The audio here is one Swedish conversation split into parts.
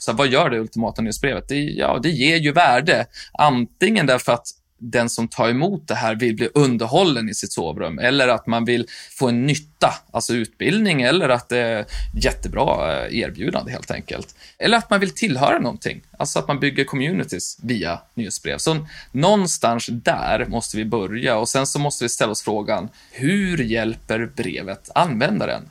Så vad gör det ultimata nyhetsbrevet? Det, ja, det ger ju värde. Antingen därför att den som tar emot det här vill bli underhållen i sitt sovrum eller att man vill få en nytta, alltså utbildning eller att det är jättebra eh, erbjudande helt enkelt. Eller att man vill tillhöra någonting, alltså att man bygger communities via nyhetsbrev. Så någonstans där måste vi börja och sen så måste vi ställa oss frågan, hur hjälper brevet användaren?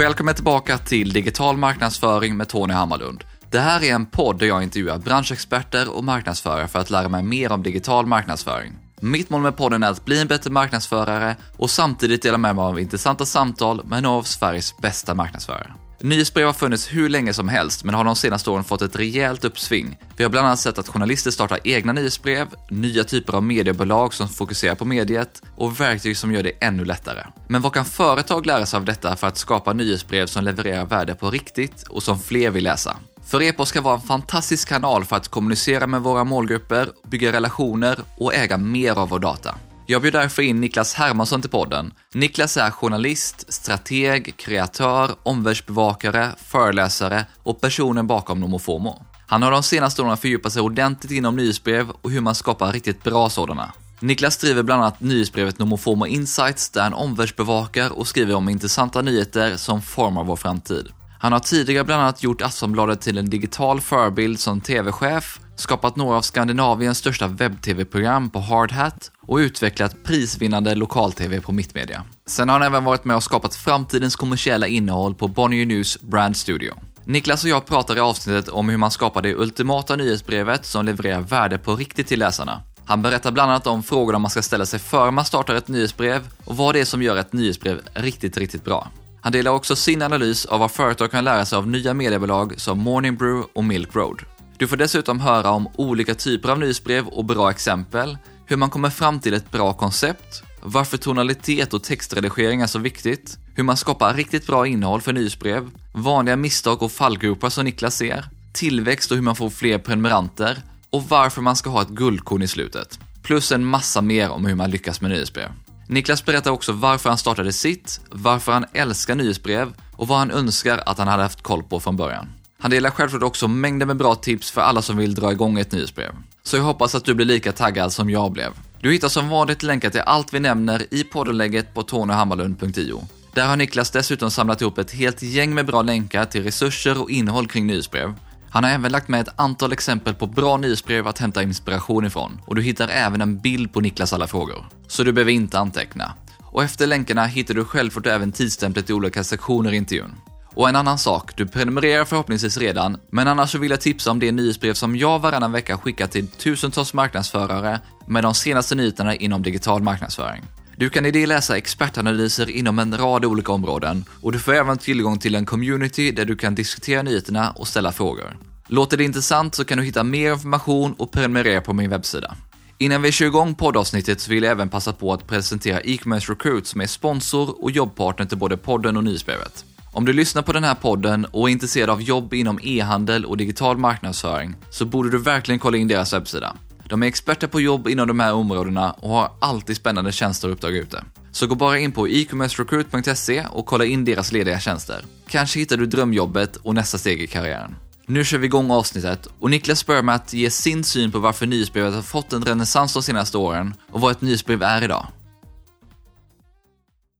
Välkommen tillbaka till Digital marknadsföring med Tony Hammarlund. Det här är en podd där jag intervjuar branschexperter och marknadsförare för att lära mig mer om digital marknadsföring. Mitt mål med podden är att bli en bättre marknadsförare och samtidigt dela med mig av intressanta samtal med några av Sveriges bästa marknadsförare. Nyhetsbrev har funnits hur länge som helst, men har de senaste åren fått ett rejält uppsving. Vi har bland annat sett att journalister startar egna nyhetsbrev, nya typer av mediebolag som fokuserar på mediet och verktyg som gör det ännu lättare. Men vad kan företag lära sig av detta för att skapa nyhetsbrev som levererar värde på riktigt och som fler vill läsa? För e-post ska vara en fantastisk kanal för att kommunicera med våra målgrupper, bygga relationer och äga mer av vår data. Jag bjöd därför in Niklas Hermansson till podden. Niklas är journalist, strateg, kreatör, omvärldsbevakare, föreläsare och personen bakom Nomofomo. Han har de senaste åren fördjupat sig ordentligt inom nyhetsbrev och hur man skapar riktigt bra sådana. Niklas driver bland annat nyhetsbrevet Nomofomo Insights där han omvärldsbevakar och skriver om intressanta nyheter som formar vår framtid. Han har tidigare bland annat gjort Aftonbladet till en digital förebild som TV-chef, skapat några av Skandinaviens största webb-tv-program på Hard Hat och utvecklat prisvinnande lokal-tv på Mittmedia. Sen har han även varit med och skapat framtidens kommersiella innehåll på Bonnier News Brand Studio. Niklas och jag pratar i avsnittet om hur man skapar det ultimata nyhetsbrevet som levererar värde på riktigt till läsarna. Han berättar bland annat om frågorna man ska ställa sig före man startar ett nyhetsbrev och vad det är som gör ett nyhetsbrev riktigt, riktigt bra. Han delar också sin analys av vad företag kan lära sig av nya mediebolag som Morning Brew och Milk Road. Du får dessutom höra om olika typer av nyhetsbrev och bra exempel, hur man kommer fram till ett bra koncept, varför tonalitet och textredigering är så viktigt, hur man skapar riktigt bra innehåll för nyhetsbrev, vanliga misstag och fallgropar som Niklas ser, tillväxt och hur man får fler prenumeranter och varför man ska ha ett guldkorn i slutet. Plus en massa mer om hur man lyckas med nyhetsbrev. Niklas berättar också varför han startade sitt, varför han älskar nyhetsbrev och vad han önskar att han hade haft koll på från början. Han delar självklart också mängder med bra tips för alla som vill dra igång ett nyhetsbrev. Så jag hoppas att du blir lika taggad som jag blev. Du hittar som vanligt länkar till allt vi nämner i poddenlägget på tonyhammarlund.io. Där har Niklas dessutom samlat ihop ett helt gäng med bra länkar till resurser och innehåll kring nyhetsbrev. Han har även lagt med ett antal exempel på bra nyhetsbrev att hämta inspiration ifrån och du hittar även en bild på Niklas alla frågor. Så du behöver inte anteckna. Och efter länkarna hittar du självklart även tidsstämplet i olika sektioner i intervjun. Och en annan sak, du prenumererar förhoppningsvis redan, men annars så vill jag tipsa om det nyhetsbrev som jag varannan vecka skickar till tusentals marknadsförare med de senaste nyheterna inom digital marknadsföring. Du kan i det läsa expertanalyser inom en rad olika områden och du får även tillgång till en community där du kan diskutera nyheterna och ställa frågor. Låter det intressant så kan du hitta mer information och prenumerera på min webbsida. Innan vi kör igång poddavsnittet så vill jag även passa på att presentera e-commerce recruit som är sponsor och jobbpartner till både podden och nyhetsbrevet. Om du lyssnar på den här podden och är intresserad av jobb inom e-handel och digital marknadsföring så borde du verkligen kolla in deras webbsida. De är experter på jobb inom de här områdena och har alltid spännande tjänster och uppdrag ute. Så gå bara in på e-commercerecruit.se och kolla in deras lediga tjänster. Kanske hittar du drömjobbet och nästa steg i karriären. Nu kör vi igång avsnittet och Niklas börjar med att ge sin syn på varför nyhetsbrevet har fått en renässans de senaste åren och vad ett nyhetsbrev är idag.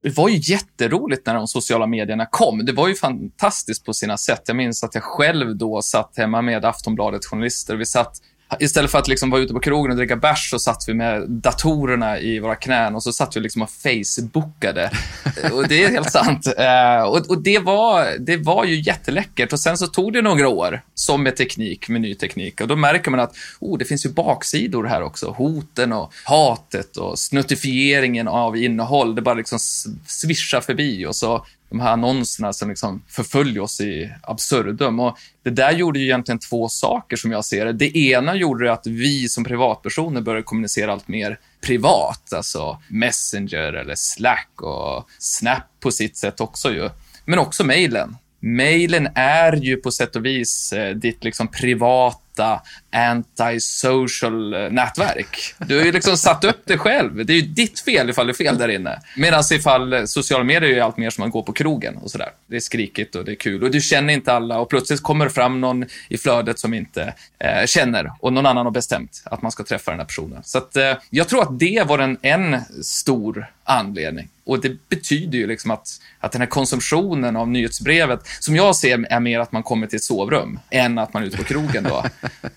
Det var ju jätteroligt när de sociala medierna kom. Det var ju fantastiskt på sina sätt. Jag minns att jag själv då satt hemma med Aftonbladet journalister. Vi satt Istället för att liksom vara ute på krogen och dricka bärs så satt vi med datorerna i våra knän och så satt vi liksom och facebookade. och det är helt sant. Uh, och, och det, var, det var ju jätteläckert. Och sen så tog det några år, som med teknik, med ny teknik. Och då märker man att oh, det finns ju baksidor här också. Hoten och hatet och snuttifieringen av innehåll. Det bara liksom svischar förbi och så de här annonserna som liksom förföljer oss i absurdum. Och det där gjorde ju egentligen två saker som jag ser det. Det ena gjorde det att vi som privatpersoner började kommunicera allt mer privat, alltså Messenger eller Slack och Snap på sitt sätt också ju. Men också mejlen. Mejlen är ju på sätt och vis eh, ditt liksom privata detta antisocial eh, nätverk. Du har ju liksom satt upp det själv. Det är ju ditt fel ifall det är fel där inne. Medan ifall eh, sociala medier är ju allt mer som man går på krogen och sådär. Det är skrikigt och det är kul och du känner inte alla och plötsligt kommer det fram någon i flödet som inte eh, känner och någon annan har bestämt att man ska träffa den här personen. Så att, eh, jag tror att det var en, en stor anledning. Och det betyder ju liksom att, att den här konsumtionen av nyhetsbrevet, som jag ser är mer att man kommer till ett sovrum än att man är ute på krogen då.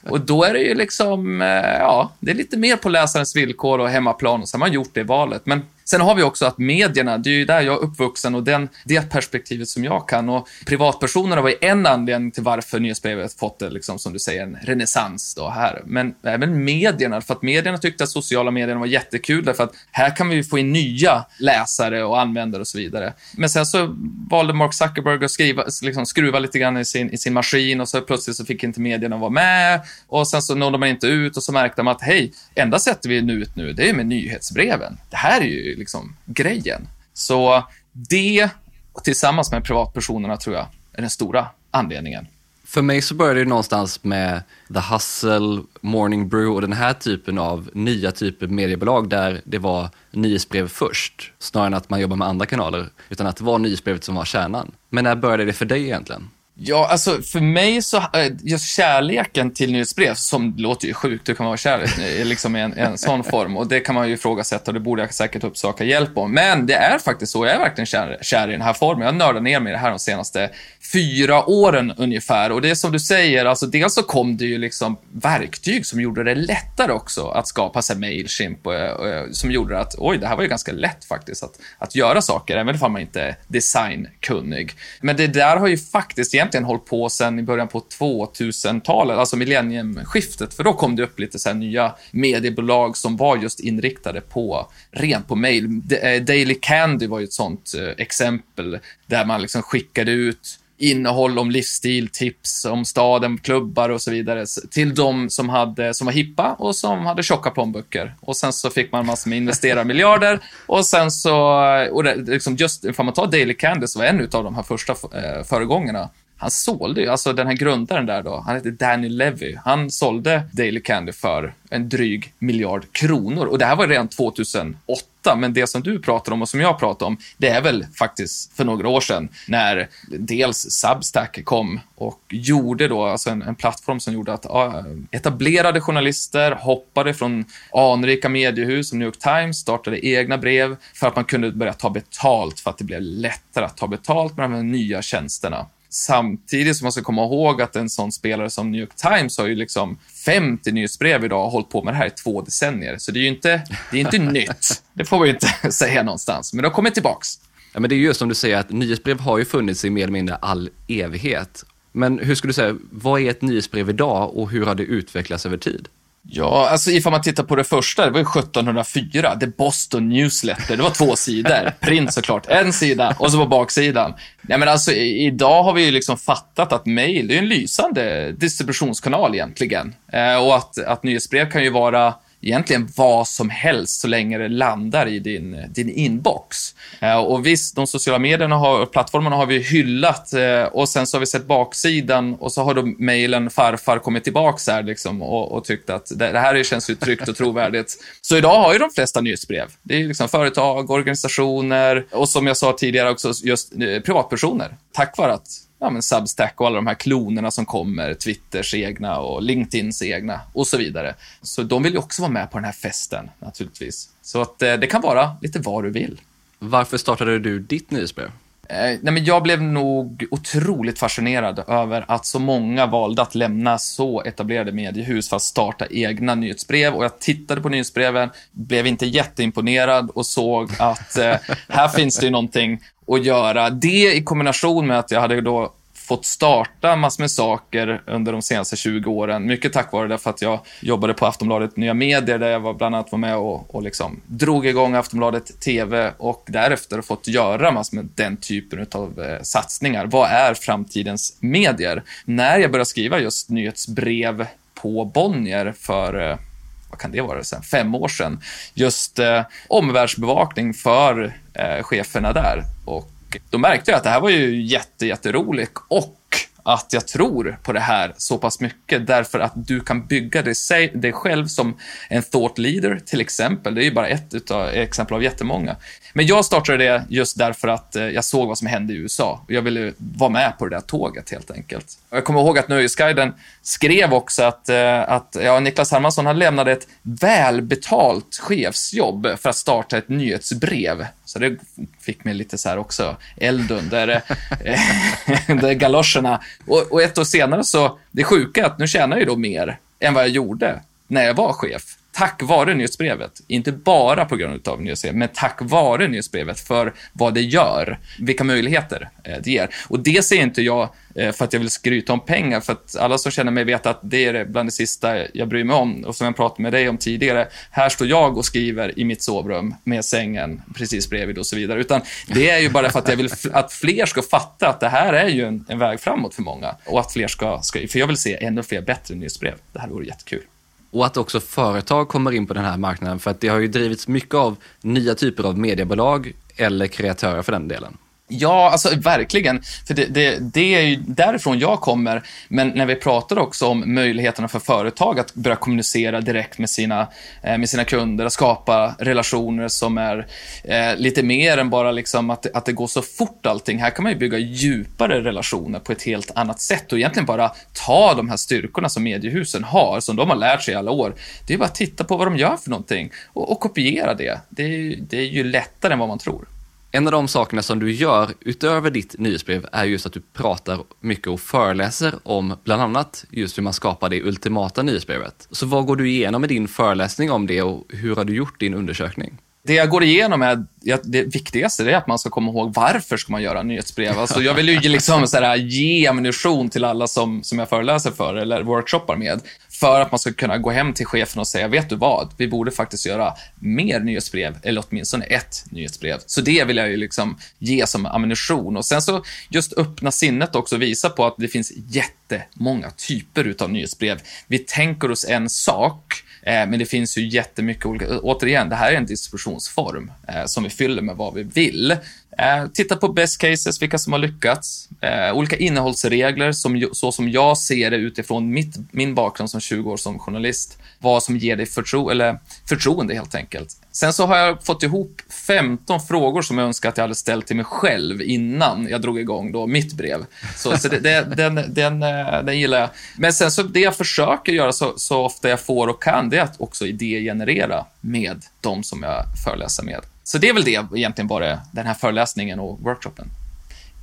Och då är det ju liksom, eh, ja, det är lite mer på läsarens villkor och hemmaplan och så har man gjort det valet. Men Sen har vi också att medierna, det är ju där jag är uppvuxen och den, det perspektivet som jag kan. Och privatpersonerna var ju en anledning till varför nyhetsbrevet fått det, liksom, som du säger, en renässans då här. Men även medierna, för att medierna tyckte att sociala medier var jättekul, därför att här kan vi få in nya läsare och användare och så vidare. Men sen så valde Mark Zuckerberg att skriva, liksom, skruva lite grann i sin, i sin maskin och så plötsligt så fick inte medierna vara med och sen så nådde man inte ut och så märkte man att hej, enda sättet vi är ut nu, det är med nyhetsbreven. Det här är ju liksom grejen. Så det, tillsammans med privatpersonerna, tror jag, är den stora anledningen. För mig så började det någonstans med The Hustle, Morning Brew och den här typen av nya typer av mediebolag där det var nyhetsbrev först, snarare än att man jobbar med andra kanaler, utan att det var nyhetsbrevet som var kärnan. Men när började det för dig egentligen? Ja, alltså för mig så, äh, just kärleken till nyhetsbrev, som låter ju sjukt, hur kan man vara kär liksom i en, en sån form? Och det kan man ju ifrågasätta och det borde jag säkert uppsöka hjälp om. Men det är faktiskt så, jag är verkligen kär, kär i den här formen. Jag har nördat ner mig i det här de senaste fyra åren ungefär. Och det är som du säger, alltså dels så kom det ju liksom verktyg som gjorde det lättare också att skapa sig Mailchimp, och, och, som gjorde att, oj, det här var ju ganska lätt faktiskt att, att göra saker, även om man inte är designkunnig. Men det där har ju faktiskt egentligen hållit på sedan i början på 2000-talet, alltså millenniumskiftet, för då kom det upp lite så nya mediebolag som var just inriktade på, rent på mail. Eh, Daily Candy var ju ett sånt eh, exempel, där man liksom skickade ut innehåll om livsstil, tips om staden, klubbar och så vidare till de som, hade, som var hippa och som hade tjocka plånböcker. Och sen så fick man massor med investerarmiljarder och sen så, och det, liksom just, ifall man tar Daily Candy så var en av de här första eh, föregångarna han sålde ju, alltså den här grundaren där då, han heter Danny Levy. Han sålde Daily Candy för en dryg miljard kronor. Och det här var redan 2008, men det som du pratar om och som jag pratar om, det är väl faktiskt för några år sedan när dels Substack kom och gjorde då, alltså en, en plattform som gjorde att etablerade journalister hoppade från anrika mediehus som New York Times, startade egna brev för att man kunde börja ta betalt för att det blev lättare att ta betalt med de här nya tjänsterna. Samtidigt som man ska komma ihåg att en sån spelare som New York Times har ju liksom 50 nyhetsbrev idag och hållit på med det här i två decennier. Så det är ju inte, det är inte nytt. Det får vi ju inte säga någonstans. Men det har kommit tillbaks. Ja, men det är ju som du säger att nyhetsbrev har ju funnits i mer eller mindre all evighet. Men hur skulle du säga, vad är ett nyhetsbrev idag och hur har det utvecklats över tid? Ja, alltså ifall man tittar på det första, det var ju 1704, The Boston Newsletter. Det var två sidor. Print såklart, en sida och så på baksidan. Nej men alltså idag har vi ju liksom fattat att mail, det är en lysande distributionskanal egentligen. Eh, och att, att nyhetsbrev kan ju vara egentligen vad som helst så länge det landar i din, din inbox. Eh, och visst, de sociala medierna och plattformarna har vi hyllat eh, och sen så har vi sett baksidan och så har då mejlen farfar kommit tillbaks här liksom och, och tyckt att det, det här känns ju tryggt och trovärdigt. Så idag har ju de flesta nyhetsbrev. Det är liksom företag, organisationer och som jag sa tidigare också just eh, privatpersoner. Tack vare att ja, men Substack och alla de här klonerna som kommer, Twitters egna och LinkedIns egna och så vidare. Så de vill ju också vara med på den här festen naturligtvis. Så att eh, det kan vara lite vad du vill. Varför startade du ditt nyhetsbrev? Eh, nej, men jag blev nog otroligt fascinerad över att så många valde att lämna så etablerade mediehus för att starta egna nyhetsbrev. Och jag tittade på nyhetsbreven, blev inte jätteimponerad och såg att eh, här finns det ju någonting att göra. Det i kombination med att jag hade då fått starta massor med saker under de senaste 20 åren. Mycket tack vare det för att jag jobbade på Aftonbladet Nya Medier där jag var bland annat var med och, och liksom drog igång Aftonbladet TV och därefter fått göra massor med den typen av eh, satsningar. Vad är framtidens medier? När jag började skriva just nyhetsbrev på Bonnier för eh, vad kan det vara, sen, fem år sedan, just eh, omvärldsbevakning för eh, cheferna där. Och då märkte jag att det här var ju jätte, jätteroligt och att jag tror på det här så pass mycket därför att du kan bygga dig, dig själv som en thought leader till exempel. Det är ju bara ett utav, exempel av jättemånga. Men jag startade det just därför att eh, jag såg vad som hände i USA och jag ville vara med på det där tåget helt enkelt. Jag kommer ihåg att Nöjesguiden skrev också att, eh, att ja, Niklas Hermansson han lämnade ett välbetalt chefsjobb för att starta ett nyhetsbrev. Så det fick mig lite så här också eld under eh, galoscherna. Och, och ett år senare så, det sjuka är att nu tjänar jag ju då mer än vad jag gjorde när jag var chef tack vare nyhetsbrevet, inte bara på grund av nyhetsbrevet, men tack vare nyhetsbrevet för vad det gör, vilka möjligheter eh, det ger. Och det ser inte jag eh, för att jag vill skryta om pengar, för att alla som känner mig vet att det är bland det sista jag bryr mig om. Och som jag pratade med dig om tidigare, här står jag och skriver i mitt sovrum med sängen precis bredvid och så vidare. Utan det är ju bara för att jag vill att fler ska fatta att det här är ju en, en väg framåt för många. Och att fler ska, ska, för jag vill se ännu fler bättre nyhetsbrev. Det här vore jättekul och att också företag kommer in på den här marknaden för att det har ju drivits mycket av nya typer av mediebolag eller kreatörer för den delen. Ja, alltså verkligen. För det, det, det, är ju därifrån jag kommer. Men när vi pratar också om möjligheterna för företag att börja kommunicera direkt med sina, eh, med sina kunder, att skapa relationer som är eh, lite mer än bara liksom att, att det går så fort allting. Här kan man ju bygga djupare relationer på ett helt annat sätt och egentligen bara ta de här styrkorna som mediehusen har, som de har lärt sig i alla år. Det är bara att titta på vad de gör för någonting och, och kopiera det. Det är, det är ju lättare än vad man tror. En av de sakerna som du gör utöver ditt nyhetsbrev är just att du pratar mycket och föreläser om bland annat just hur man skapar det ultimata nyhetsbrevet. Så vad går du igenom i din föreläsning om det och hur har du gjort din undersökning? Det jag går igenom är, det viktigaste är att man ska komma ihåg varför ska man göra nyhetsbrev. Alltså jag vill ju liksom så här, ge ammunition till alla som, som jag föreläser för eller workshoppar med. För att man ska kunna gå hem till chefen och säga, vet du vad? Vi borde faktiskt göra mer nyhetsbrev, eller åtminstone ett nyhetsbrev. Så det vill jag ju liksom ge som ammunition. Och sen så just öppna sinnet också och visa på att det finns jättemånga typer utav nyhetsbrev. Vi tänker oss en sak, Eh, men det finns ju jättemycket olika. Återigen, det här är en distributionsform eh, som vi fyller med vad vi vill. Eh, titta på best cases, vilka som har lyckats. Eh, olika innehållsregler, som, så som jag ser det utifrån mitt, min bakgrund som 20 år som journalist. Vad som ger dig förtro eller förtroende helt enkelt. Sen så har jag fått ihop 15 frågor som jag önskar att jag hade ställt till mig själv innan jag drog igång då mitt brev. Så, så det, det, den, den, eh, den gillar jag. Men sen så det jag försöker göra så, så ofta jag får och kan, det är att också idégenerera med de som jag föreläser med. Så det är väl det egentligen bara den här föreläsningen och workshopen,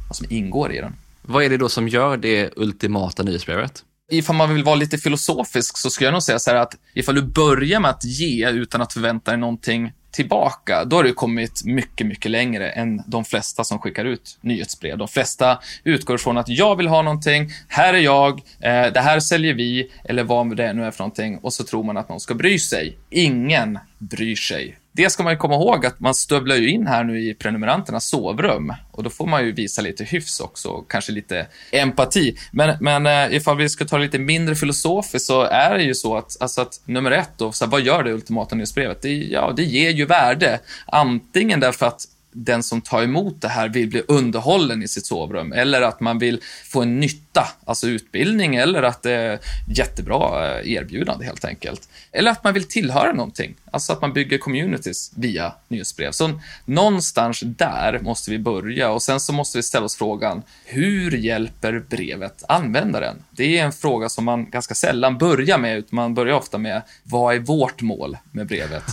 vad som ingår i den. Vad är det då som gör det ultimata nyhetsbrevet? ifall man vill vara lite filosofisk så skulle jag nog säga så här att ifall du börjar med att ge utan att förvänta dig någonting tillbaka, då har du kommit mycket, mycket längre än de flesta som skickar ut nyhetsbrev. De flesta utgår från att jag vill ha någonting, här är jag, eh, det här säljer vi, eller vad det nu är för någonting, och så tror man att någon ska bry sig. Ingen bryr sig det ska man ju komma ihåg att man stövlar ju in här nu i prenumeranternas sovrum och då får man ju visa lite hyfs också, kanske lite empati. Men, men eh, ifall vi ska ta det lite mindre filosofiskt så är det ju så att, alltså att nummer ett då, så här, vad gör det ultimata nyhetsbrevet? Det, ja, det ger ju värde. Antingen därför att den som tar emot det här vill bli underhållen i sitt sovrum eller att man vill få en nytta, alltså utbildning eller att det är jättebra eh, erbjudande helt enkelt. Eller att man vill tillhöra någonting, alltså att man bygger communities via nyhetsbrev. Så någonstans där måste vi börja och sen så måste vi ställa oss frågan, hur hjälper brevet användaren? Det är en fråga som man ganska sällan börjar med, utan man börjar ofta med, vad är vårt mål med brevet?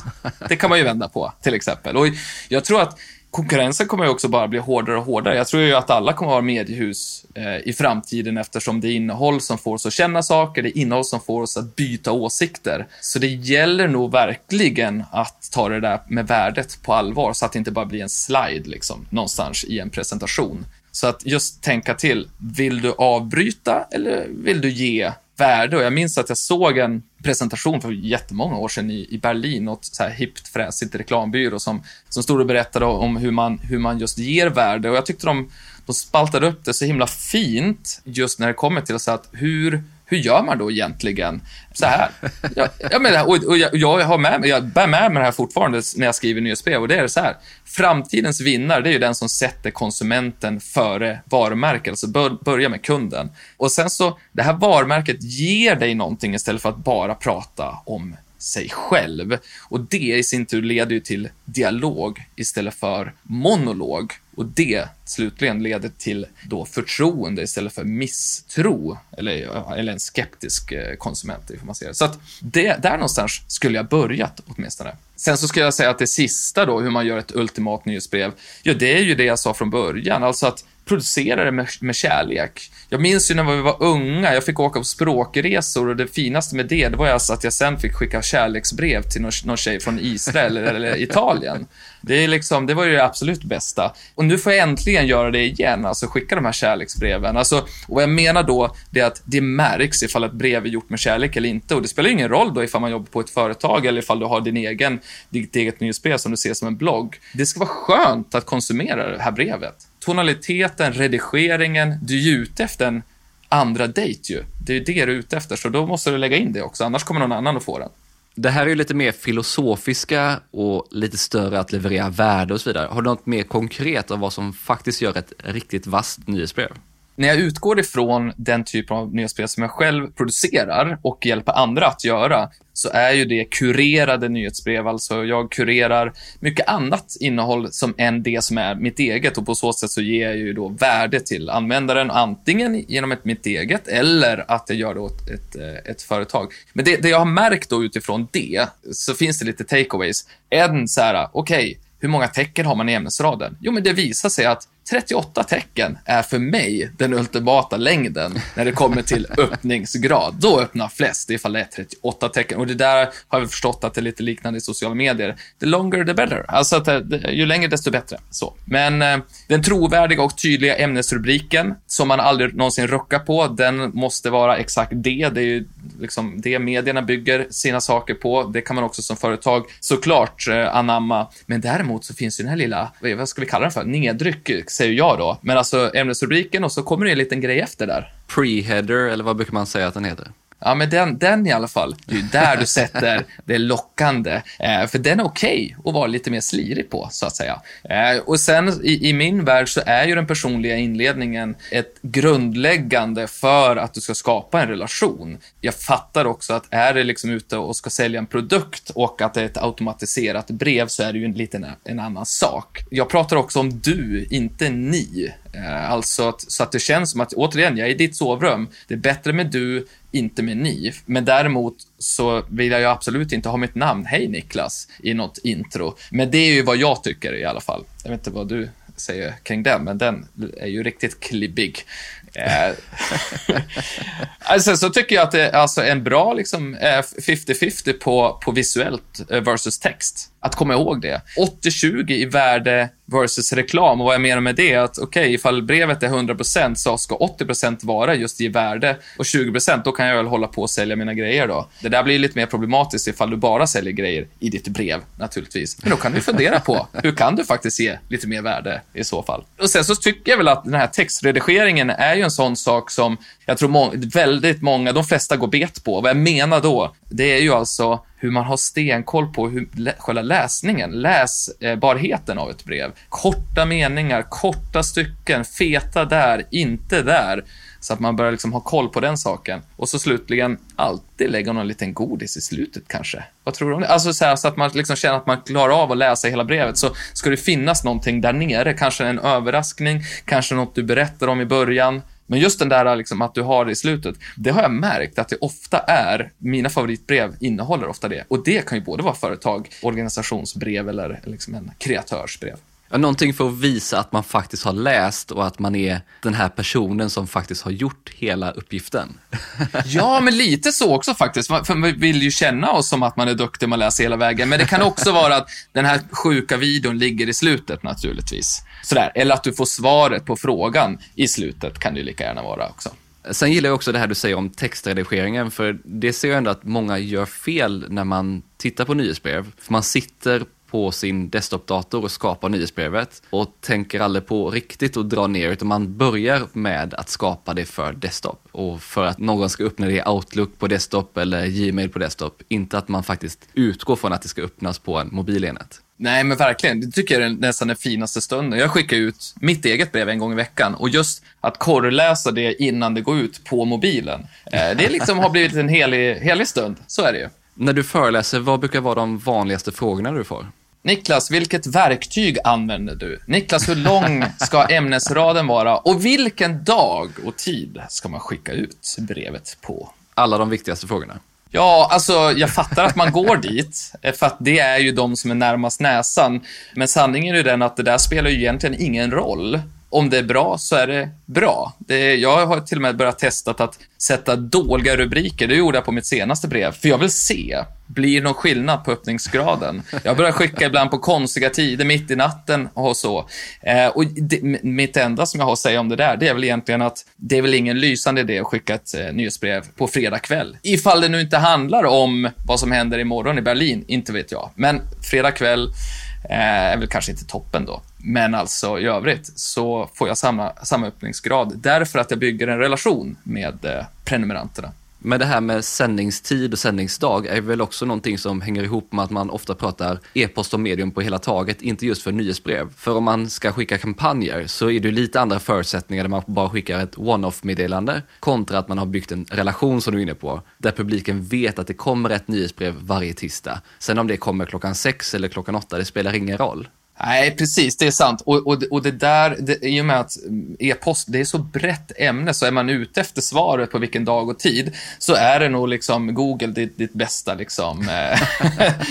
Det kan man ju vända på, till exempel. Och jag tror att konkurrensen kommer ju också bara bli hårdare och hårdare. Jag tror ju att alla kommer att ha mediehus eh, i framtiden eftersom det är innehåll som får oss att känna saker, det är innehåll som får oss att byta åsikter. Så det gäller nog verkligen verkligen att ta det där med värdet på allvar så att det inte bara blir en slide liksom, någonstans i en presentation. Så att just tänka till, vill du avbryta eller vill du ge värde? Och jag minns att jag såg en presentation för jättemånga år sedan i, i Berlin, något så här hippt fräsigt reklambyrå som, som stod och berättade om hur man, hur man just ger värde. Och jag tyckte de, de spaltade upp det så himla fint just när det kommer till så att hur hur gör man då egentligen? Så här. Jag, jag menar, och, och jag, jag, har med jag bär med mig det här fortfarande när jag skriver nyhetsbrev och det är så här. Framtidens vinnare, det är ju den som sätter konsumenten före varumärket, alltså bör, börja med kunden. Och sen så, det här varumärket ger dig någonting istället för att bara prata om sig själv. Och det i sin tur leder ju till dialog istället för monolog. Och det slutligen leder till då förtroende istället för misstro, eller, eller en skeptisk eh, konsument, får man säga. Så att det, där någonstans skulle jag börjat åtminstone. Sen så skulle jag säga att det sista då, hur man gör ett ultimat nyhetsbrev, ja, det är ju det jag sa från början, alltså att producera det med, med kärlek. Jag minns ju när vi var unga, jag fick åka på språkresor och det finaste med det, det var alltså att jag sen fick skicka kärleksbrev till någon, någon tjej från Israel eller, Italien. Det, är liksom, det var ju det absolut bästa. Och nu får jag äntligen göra det igen, alltså skicka de här kärleksbreven. Alltså, och vad jag menar då, det är att det märks ifall ett brev är gjort med kärlek eller inte. Och det spelar ingen roll då ifall man jobbar på ett företag eller ifall du har din egen, ditt eget nyhetsbrev som du ser som en blogg. Det ska vara skönt att konsumera det här brevet. Tonaliteten, redigeringen, du är ju ute efter en andra dejt ju. Det är ju det du är ute efter, så då måste du lägga in det också, annars kommer någon annan att få den. Det här är ju lite mer filosofiska och lite större att leverera värde och så vidare. Har du något mer konkret av vad som faktiskt gör ett riktigt vasst nyhetsbrev? När jag utgår ifrån den typen av nyhetsbrev som jag själv producerar och hjälper andra att göra, så är ju det kurerade nyhetsbrev. Alltså jag kurerar mycket annat innehåll som än det som är mitt eget och på så sätt så ger jag ju då värde till användaren antingen genom ett mitt eget eller att jag gör det åt ett, eh, ett företag. Men det, det jag har märkt då utifrån det så finns det lite takeaways. En så här, okej, okay, hur många tecken har man i ämnesraden? Jo, men det visar sig att 38 tecken är för mig den ultimata längden när det kommer till öppningsgrad. Då öppnar flest ifall det är 38 tecken. Och det där har vi förstått att det är lite liknande i sociala medier. The longer the better. Alltså att det, ju längre desto bättre. Så. Men eh, den trovärdiga och tydliga ämnesrubriken som man aldrig någonsin ruckar på, den måste vara exakt det. Det är ju liksom det medierna bygger sina saker på. Det kan man också som företag såklart eh, anamma. Men däremot så finns ju den här lilla, vad ska vi kalla den för, nedryck säger jag då. Men alltså ämnesrubriken och så kommer det en liten grej efter där. Pre-header, eller vad brukar man säga att den heter? Ja, men den, den i alla fall. Det är ju där du sätter det lockande. Eh, för den är okej okay att vara lite mer slirig på, så att säga. Eh, och sen i, i, min värld så är ju den personliga inledningen ett grundläggande för att du ska skapa en relation. Jag fattar också att är det liksom ute och ska sälja en produkt och att det är ett automatiserat brev så är det ju en liten en annan sak. Jag pratar också om du, inte ni. Eh, alltså att, så att det känns som att, återigen, jag är i ditt sovrum. Det är bättre med du, inte med ni. Men däremot så vill jag ju absolut inte ha mitt namn, hej Niklas, i något intro. Men det är ju vad jag tycker i alla fall. Jag vet inte vad du säger kring den, men den är ju riktigt klibbig. Eh, alltså, så tycker jag att det är alltså en bra liksom eh, 50-50 på, på visuellt eh, versus text. Att komma ihåg det. 80-20 i värde versus reklam. Och vad jag menar med det är att okej, okay, ifall brevet är 100% så ska 80% vara just i värde och 20% då kan jag väl hålla på och sälja mina grejer då. Det där blir lite mer problematiskt ifall du bara säljer grejer i ditt brev naturligtvis. Men då kan du fundera på hur kan du faktiskt ge lite mer värde i så fall. Och sen så tycker jag väl att den här textredigeringen är ju en sån sak som jag tror må väldigt många, de flesta går bet på. Vad jag menar då, det är ju alltså hur man har stenkoll på hur, själva läsningen, läsbarheten av ett brev. Korta meningar, korta stycken, feta där, inte där. Så att man börjar liksom ha koll på den saken. Och så slutligen, alltid lägga någon liten godis i slutet kanske. Vad tror du om det? Alltså så, här, så att man liksom känner att man klarar av att läsa hela brevet. Så ska det finnas någonting där nere, kanske en överraskning, kanske något du berättar om i början. Men just den där liksom, att du har det i slutet, det har jag märkt att det ofta är, mina favoritbrev innehåller ofta det. Och det kan ju både vara företag, organisationsbrev eller liksom en kreatörsbrev. Ja, någonting för att visa att man faktiskt har läst och att man är den här personen som faktiskt har gjort hela uppgiften. Ja, men lite så också faktiskt. För vi vill ju känna oss som att man är duktig, man läser hela vägen. Men det kan också vara att den här sjuka videon ligger i slutet naturligtvis. Sådär. Eller att du får svaret på frågan i slutet kan det ju lika gärna vara också. Sen gillar jag också det här du säger om textredigeringen, för det ser jag ändå att många gör fel när man tittar på nyhetsbrev. För man sitter på sin desktopdator och skapar nyhetsbrevet och tänker aldrig på riktigt att dra ner utan man börjar med att skapa det för desktop och för att någon ska öppna det i Outlook på desktop eller Gmail på desktop. Inte att man faktiskt utgår från att det ska öppnas på en mobilenhet. Nej, men verkligen. Det tycker jag är nästan den finaste stunden. Jag skickar ut mitt eget brev en gång i veckan och just att korrläsa det innan det går ut på mobilen. Eh, det liksom har blivit en helig, helig stund. Så är det ju. När du föreläser, vad brukar vara de vanligaste frågorna du får? Niklas, vilket verktyg använder du? Niklas, hur lång ska ämnesraden vara? Och vilken dag och tid ska man skicka ut brevet på? Alla de viktigaste frågorna. Ja, alltså jag fattar att man går dit, eh, för att det är ju de som är närmast näsan. Men sanningen är ju den att det där spelar ju egentligen ingen roll om det är bra så är det bra. Det, jag har till och med börjat testa att sätta dåliga rubriker. Det gjorde jag på mitt senaste brev, för jag vill se. Blir det någon skillnad på öppningsgraden? Jag börjar skicka ibland på konstiga tider, mitt i natten och så. Eh, och det, mitt enda som jag har att säga om det där, det är väl egentligen att det är väl ingen lysande idé att skicka ett eh, nyhetsbrev på fredag kväll. Ifall det nu inte handlar om vad som händer imorgon i Berlin, inte vet jag. Men fredag kväll eh, är väl kanske inte toppen då. Men alltså i övrigt så får jag samma, samma öppningsgrad därför att jag bygger en relation med eh, prenumeranterna. Men det här med sändningstid och sändningsdag är väl också någonting som hänger ihop med att man ofta pratar e-post och medium på hela taget, inte just för nyhetsbrev. För om man ska skicka kampanjer så är det lite andra förutsättningar där man bara skickar ett one-off-meddelande kontra att man har byggt en relation som du är inne på, där publiken vet att det kommer ett nyhetsbrev varje tisdag. Sen om det kommer klockan sex eller klockan åtta, det spelar ingen roll. Nej, precis, det är sant. Och, och, och det där, det, i och med att mm, e-post, det är så brett ämne, så är man ute efter svaret på vilken dag och tid, så är det nog liksom Google ditt, ditt bästa, liksom, eh,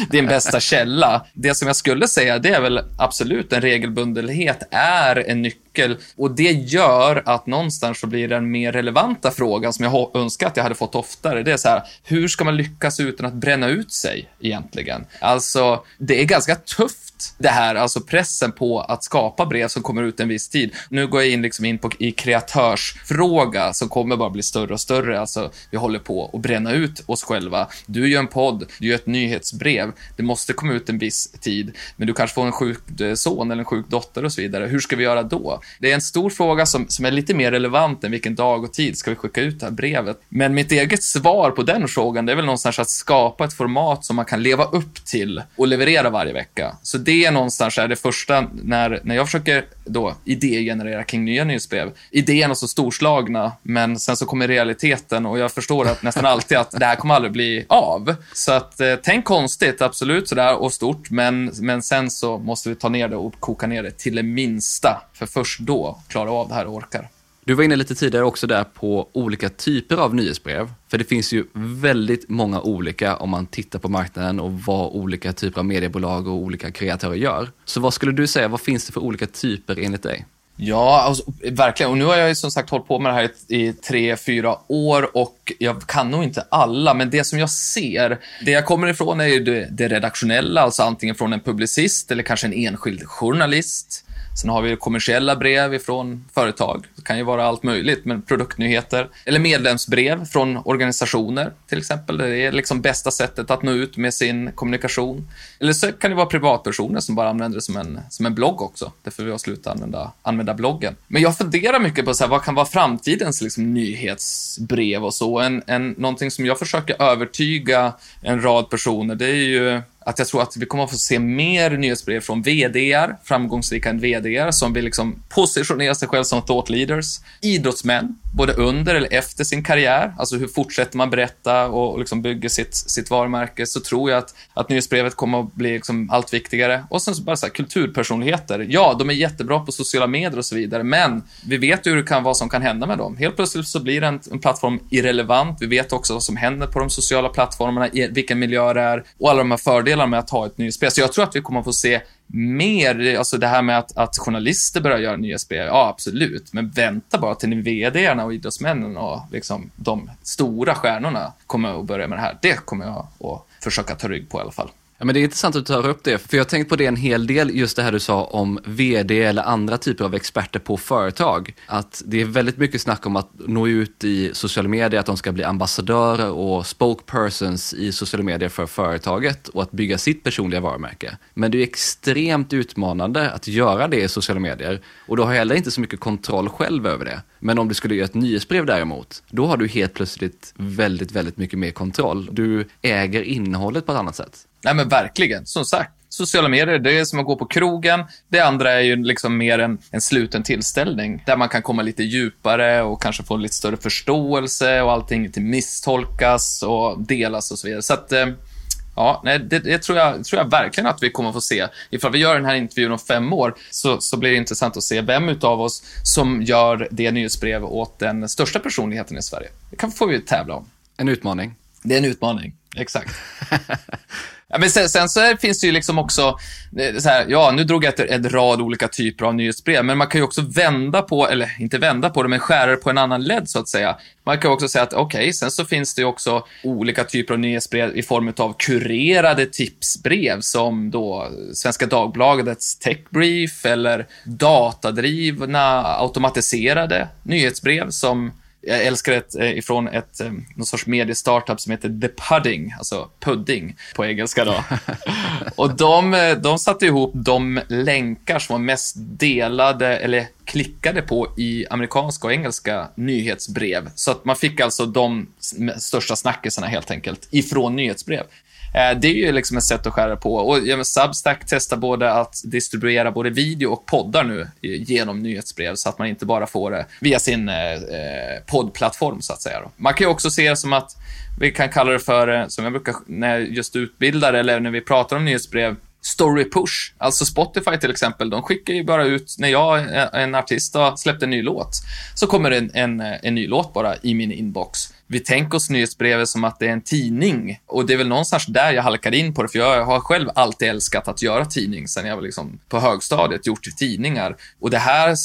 din bästa källa. Det som jag skulle säga, det är väl absolut en regelbundenhet är en nyckel och det gör att någonstans så blir den mer relevanta frågan som jag önskar att jag hade fått oftare. Det är så här, hur ska man lyckas utan att bränna ut sig egentligen? Alltså, det är ganska tufft det här, alltså pressen på att skapa brev som kommer ut en viss tid. Nu går jag in, liksom in på, i kreatörsfråga som kommer bara bli större och större. Alltså, vi håller på att bränna ut oss själva. Du gör en podd, du gör ett nyhetsbrev. Det måste komma ut en viss tid, men du kanske får en sjuk eh, son eller en sjuk dotter och så vidare. Hur ska vi göra då? Det är en stor fråga som, som är lite mer relevant än vilken dag och tid ska vi skicka ut det här brevet. Men mitt eget svar på den frågan, det är väl någonstans att skapa ett format som man kan leva upp till och leverera varje vecka. Så det någonstans är det första när, när jag försöker då idégenerera kring nya nyhetsbrev. Idéerna är så storslagna, men sen så kommer realiteten och jag förstår att nästan alltid att det här kommer aldrig bli av. Så att eh, tänk konstigt, absolut sådär och stort, men, men sen så måste vi ta ner det och koka ner det till det minsta, för först då klarar vi av det här och orkar. Du var inne lite tidigare också där på olika typer av nyhetsbrev. För det finns ju väldigt många olika om man tittar på marknaden och vad olika typer av mediebolag och olika kreatörer gör. Så vad skulle du säga, vad finns det för olika typer enligt dig? Ja, alltså, verkligen. Och nu har jag ju som sagt hållit på med det här i, i tre, fyra år och jag kan nog inte alla, men det som jag ser, det jag kommer ifrån är ju det, det redaktionella, alltså antingen från en publicist eller kanske en enskild journalist. Sen har vi kommersiella brev ifrån företag. Det kan ju vara allt möjligt, men produktnyheter. Eller medlemsbrev från organisationer, till exempel. Det är liksom bästa sättet att nå ut med sin kommunikation. Eller så kan det vara privatpersoner som bara använder det som en, som en blogg också. Därför vi har slutat använda, använda bloggen. Men jag funderar mycket på så här, vad kan vara framtidens liksom, nyhetsbrev och så. En, en, någonting som jag försöker övertyga en rad personer, det är ju att jag tror att vi kommer att få se mer nyhetsbrev från VDR, framgångsrika VDR, som vill liksom positionera sig själv som thought leaders. Idrottsmän, både under eller efter sin karriär, alltså hur fortsätter man berätta och liksom bygger sitt, sitt varumärke, så tror jag att, att nyhetsbrevet kommer att bli liksom allt viktigare. Och sen så bara så här, kulturpersonligheter. Ja, de är jättebra på sociala medier och så vidare, men vi vet ju hur det kan, vad som kan hända med dem. Helt plötsligt så blir en, en plattform irrelevant. Vi vet också vad som händer på de sociala plattformarna, vilken miljö det är och alla de här fördelarna fördelar med att ha ett nyhetsbrev. Så jag tror att vi kommer att få se mer, alltså det här med att, att journalister börjar göra nyhetsbrev, ja absolut, men vänta bara till vdarna och idrottsmännen och liksom de stora stjärnorna kommer att börja med det här. Det kommer jag att försöka ta rygg på i alla fall. Ja, men det är intressant att du tar upp det, för jag har tänkt på det en hel del, just det här du sa om vd eller andra typer av experter på företag. Att det är väldigt mycket snack om att nå ut i sociala medier, att de ska bli ambassadörer och spokespersons i sociala medier för företaget och att bygga sitt personliga varumärke. Men det är extremt utmanande att göra det i sociala medier och du har heller inte så mycket kontroll själv över det. Men om du skulle göra ett nyhetsbrev däremot, då har du helt plötsligt väldigt, väldigt mycket mer kontroll. Du äger innehållet på ett annat sätt. Nej men verkligen, som sagt. Sociala medier, det är som att gå på krogen. Det andra är ju liksom mer en, en sluten tillställning där man kan komma lite djupare och kanske få lite större förståelse och allting inte misstolkas och delas och så vidare. Så att, eh, ja, nej, det, det tror, jag, tror jag verkligen att vi kommer få se. Ifall vi gör den här intervjun om fem år så, så blir det intressant att se vem utav oss som gör det nyhetsbrev åt den största personligheten i Sverige. Det kan får vi tävla om. En utmaning. Det är en utmaning, exakt. Ja, men sen, sen, så finns det ju liksom också, eh, så här, ja, nu drog jag ett, en rad olika typer av nyhetsbrev, men man kan ju också vända på, eller inte vända på det, men skära det på en annan led så att säga. Man kan också säga att okej, okay, sen så finns det ju också olika typer av nyhetsbrev i form av kurerade tipsbrev som då Svenska Dagbladets techbrief eller datadrivna automatiserade nyhetsbrev som jag älskar ett eh, ifrån ett, eh, någon sorts mediestartup som heter The Pudding, alltså pudding på engelska då. och de, eh, de satte ihop de länkar som var mest delade eller klickade på i amerikanska och engelska nyhetsbrev. Så att man fick alltså de största snackisarna helt enkelt ifrån nyhetsbrev. Eh, det är ju liksom ett sätt att skära på. Och ja, Substack testar både att distribuera både video och poddar nu genom nyhetsbrev så att man inte bara får det via sin eh, eh, poddplattform så att säga. Man kan ju också se det som att vi kan kalla det för, som jag brukar när jag just utbildar eller när vi pratar om nyhetsbrev, story push. Alltså Spotify till exempel, de skickar ju bara ut, när jag, en artist, har släppt en ny låt, så kommer en, en, en ny låt bara i min inbox vi tänker oss nyhetsbrevet som att det är en tidning. Och det är väl någonstans där jag halkade in på det, för jag har själv alltid älskat att göra tidning sen jag var liksom på högstadiet, gjort tidningar. Och det här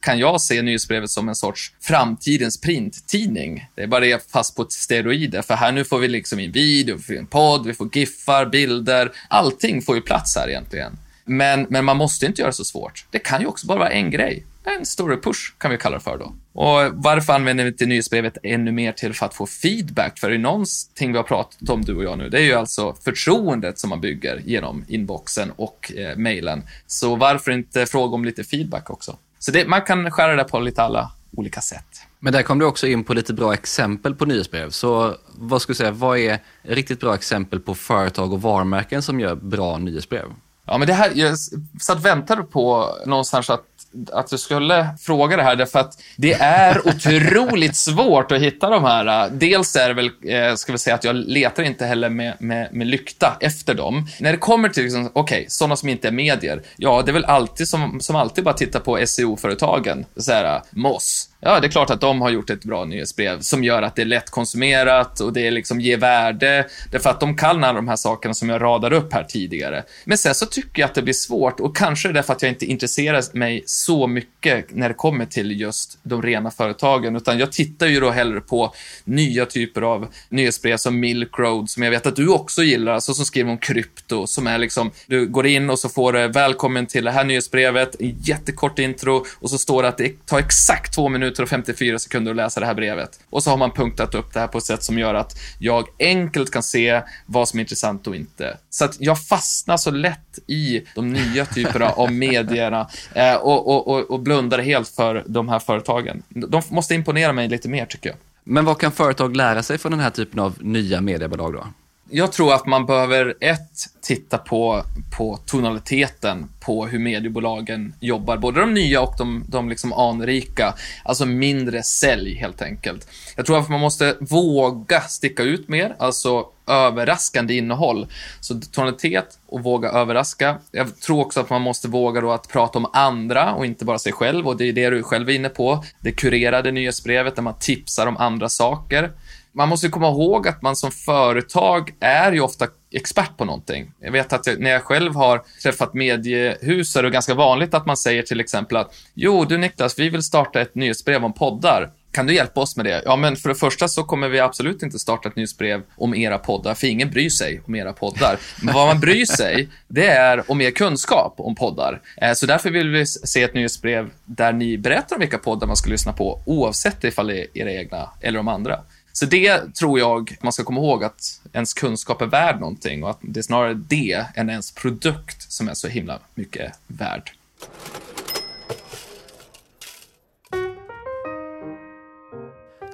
kan jag se nyhetsbrevet som en sorts framtidens printtidning. Det är bara det fast på steroider, för här nu får vi liksom in video, vi får en podd, vi får giffar, bilder. Allting får ju plats här egentligen. Men, men man måste inte göra det så svårt. Det kan ju också bara vara en grej. En story push kan vi kalla det för då. Och varför använder vi inte nyhetsbrevet ännu mer till för att få feedback? För det är någonting vi har pratat om, du och jag nu, det är ju alltså förtroendet som man bygger genom inboxen och eh, mejlen. Så varför inte fråga om lite feedback också? Så det, man kan skära det på lite alla olika sätt. Men där kom du också in på lite bra exempel på nyhetsbrev. Så vad skulle du säga, vad är riktigt bra exempel på företag och varumärken som gör bra nyhetsbrev? Ja, men det här, jag satt och väntade på någonstans att att du skulle fråga det här, därför att det är otroligt svårt att hitta de här. Dels är det väl, eh, ska vi säga att jag letar inte heller med, med, med lykta efter dem. När det kommer till, liksom, okej, okay, sådana som inte är medier, ja, det är väl alltid som, som alltid bara titta på SEO-företagen. Så här, eh, Moss, Ja, det är klart att de har gjort ett bra nyhetsbrev som gör att det är lättkonsumerat och det liksom ger värde. Därför att de kan alla de här sakerna som jag radar upp här tidigare. Men sen så tycker jag att det blir svårt och kanske är det därför att jag inte intresserar mig så mycket när det kommer till just de rena företagen, utan jag tittar ju då hellre på nya typer av nyhetsbrev som Milk Road, som jag vet att du också gillar, alltså som skriver om krypto, som är liksom, du går in och så får du välkommen till det här nyhetsbrevet, en jättekort intro och så står det att det tar exakt två minuter minuter och 54 sekunder att läsa det här brevet. Och så har man punktat upp det här på ett sätt som gör att jag enkelt kan se vad som är intressant och inte. Så att jag fastnar så lätt i de nya typerna av medierna eh, och, och, och, och blundar helt för de här företagen. De måste imponera mig lite mer, tycker jag. Men vad kan företag lära sig från den här typen av nya mediebolag då? Jag tror att man behöver, ett, titta på, på tonaliteten på hur mediebolagen jobbar, både de nya och de, de liksom anrika. Alltså mindre sälj, helt enkelt. Jag tror att man måste våga sticka ut mer, alltså överraskande innehåll. Så tonalitet och våga överraska. Jag tror också att man måste våga då att prata om andra och inte bara sig själv och det är det du själv är inne på. Det kurerade nyhetsbrevet där man tipsar om andra saker man måste komma ihåg att man som företag är ju ofta expert på någonting. Jag vet att jag, när jag själv har träffat mediehus är det ganska vanligt att man säger till exempel att jo, du Niklas, vi vill starta ett nyhetsbrev om poddar. Kan du hjälpa oss med det? Ja, men för det första så kommer vi absolut inte starta ett nyhetsbrev om era poddar, för ingen bryr sig om era poddar. Men vad man bryr sig, det är om er kunskap om poddar. Eh, så därför vill vi se ett nyhetsbrev där ni berättar om vilka poddar man ska lyssna på, oavsett ifall det är era egna eller de andra. Så det tror jag man ska komma ihåg att ens kunskap är värd någonting och att det är snarare det än ens produkt som är så himla mycket värd.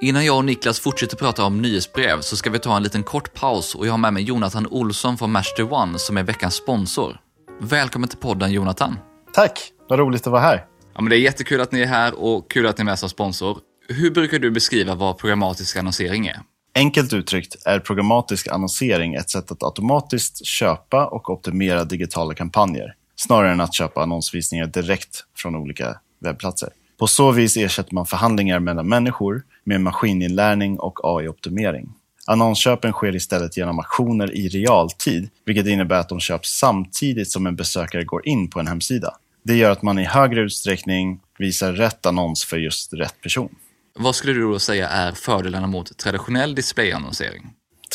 Innan jag och Niklas fortsätter prata om nyhetsbrev så ska vi ta en liten kort paus och jag har med mig Jonathan Olsson från Master One som är veckans sponsor. Välkommen till podden Jonathan. Tack, vad roligt att vara här. Ja, men det är jättekul att ni är här och kul att ni är med som sponsor. Hur brukar du beskriva vad programmatisk annonsering är? Enkelt uttryckt är programmatisk annonsering ett sätt att automatiskt köpa och optimera digitala kampanjer, snarare än att köpa annonsvisningar direkt från olika webbplatser. På så vis ersätter man förhandlingar mellan människor med maskininlärning och AI-optimering. Annonsköpen sker istället genom aktioner i realtid, vilket innebär att de köps samtidigt som en besökare går in på en hemsida. Det gör att man i högre utsträckning visar rätt annons för just rätt person. Vad skulle du då säga är fördelarna mot traditionell displayannonsering?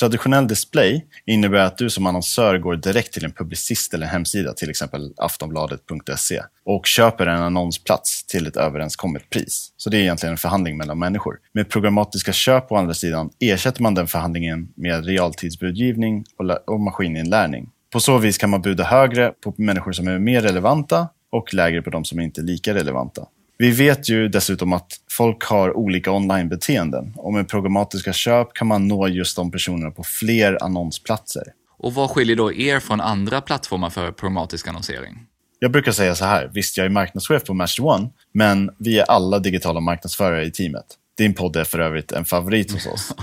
Traditionell display innebär att du som annonsör går direkt till en publicist eller hemsida, till exempel aftonbladet.se, och köper en annonsplats till ett överenskommet pris. Så det är egentligen en förhandling mellan människor. Med programmatiska köp å andra sidan ersätter man den förhandlingen med realtidsbudgivning och maskininlärning. På så vis kan man buda högre på människor som är mer relevanta och lägre på de som inte är lika relevanta. Vi vet ju dessutom att folk har olika online-beteenden och med programmatiska köp kan man nå just de personerna på fler annonsplatser. Och vad skiljer då er från andra plattformar för programmatisk annonsering? Jag brukar säga så här, visst jag är marknadschef på Master One, men vi är alla digitala marknadsförare i teamet. Din podd är för övrigt en favorit hos oss.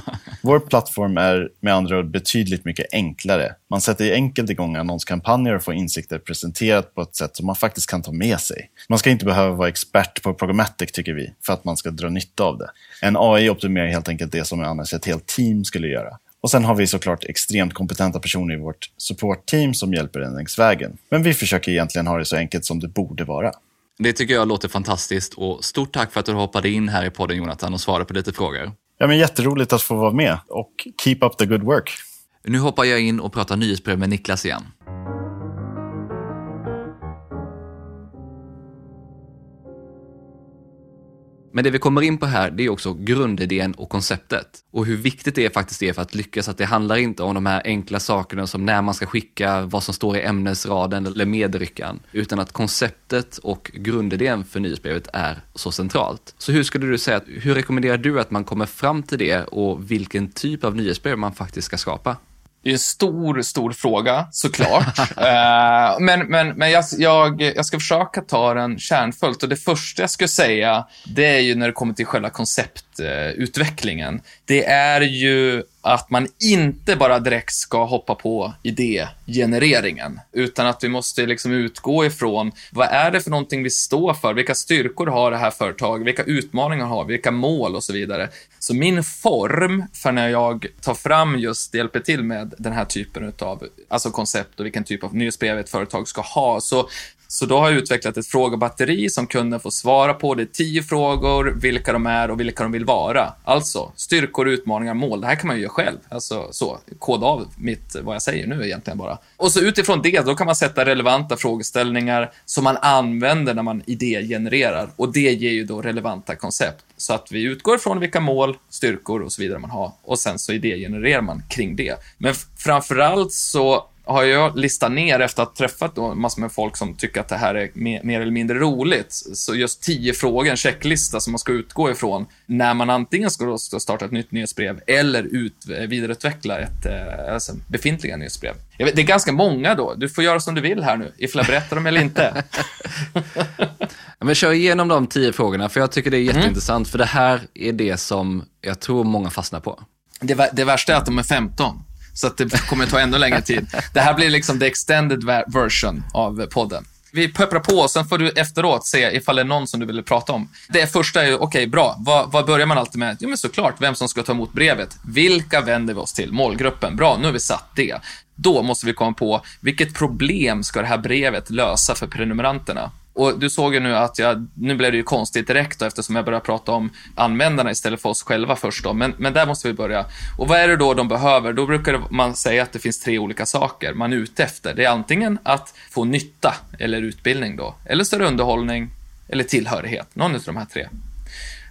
Vår plattform är med andra ord betydligt mycket enklare. Man sätter enkelt igång annonskampanjer och får insikter presenterat på ett sätt som man faktiskt kan ta med sig. Man ska inte behöva vara expert på programmatic tycker vi, för att man ska dra nytta av det. En AI optimerar helt enkelt det som annars ett helt team skulle göra. Och sen har vi såklart extremt kompetenta personer i vårt supportteam som hjälper en längs vägen. Men vi försöker egentligen ha det så enkelt som det borde vara. Det tycker jag låter fantastiskt och stort tack för att du hoppade in här i podden Jonathan och svarade på lite frågor. Ja, men jätteroligt att få vara med och keep up the good work. Nu hoppar jag in och pratar nyhetsbrev med Niklas igen. Men det vi kommer in på här, det är också grundidén och konceptet. Och hur viktigt det är faktiskt är för att lyckas. Att det handlar inte om de här enkla sakerna som när man ska skicka, vad som står i ämnesraden eller medryckan. Utan att konceptet och grundidén för nyhetsbrevet är så centralt. Så hur skulle du säga, hur rekommenderar du att man kommer fram till det och vilken typ av nyhetsbrev man faktiskt ska skapa? Det är en stor, stor fråga, såklart. uh, men men, men jag, jag, jag ska försöka ta den kärnfullt. Och det första jag skulle säga, det är ju när det kommer till själva konceptutvecklingen. Det är ju att man inte bara direkt ska hoppa på idégenereringen, utan att vi måste liksom utgå ifrån vad är det för någonting vi står för? Vilka styrkor har det här företaget? Vilka utmaningar har vi? Vilka mål och så vidare. Så min form för när jag tar fram just, hjälper till med den här typen av alltså koncept och vilken typ av nyhetsbrev ett företag ska ha, så så då har jag utvecklat ett frågebatteri som kunden får svara på. Det är tio frågor, vilka de är och vilka de vill vara. Alltså, styrkor, utmaningar, mål. Det här kan man ju göra själv. Alltså, så, koda av mitt, vad jag säger nu egentligen bara. Och så utifrån det, då kan man sätta relevanta frågeställningar som man använder när man idégenererar. Och det ger ju då relevanta koncept. Så att vi utgår från vilka mål, styrkor och så vidare man har. Och sen så idégenererar man kring det. Men framförallt så har jag listat ner efter att ha träffat då massor med folk som tycker att det här är mer, mer eller mindre roligt. Så just tio frågor, en checklista som man ska utgå ifrån när man antingen ska starta ett nytt nyhetsbrev eller ut, vidareutveckla ett eh, alltså, befintliga nyhetsbrev. Vet, det är ganska många då. Du får göra som du vill här nu, ifall jag berättar dem eller inte. Men kör igenom de tio frågorna, för jag tycker det är jätteintressant, mm. för det här är det som jag tror många fastnar på. Det, det värsta är att de är 15. Så att det kommer ta ännu längre tid. Det här blir liksom the extended version av podden. Vi pepprar på och sen får du efteråt se ifall det är någon som du vill prata om. Det första är ju, okej, okay, bra. Vad, vad, börjar man alltid med? Jo, men såklart, vem som ska ta emot brevet. Vilka vänder vi oss till? Målgruppen. Bra, nu har vi satt det. Då måste vi komma på, vilket problem ska det här brevet lösa för prenumeranterna? Och du såg ju nu att jag, nu blev det ju konstigt direkt då, eftersom jag började prata om användarna istället för oss själva först då. Men, men där måste vi börja. Och vad är det då de behöver? Då brukar man säga att det finns tre olika saker man är ute efter. Det är antingen att få nytta eller utbildning då. Eller så är det underhållning eller tillhörighet. Någon av de här tre.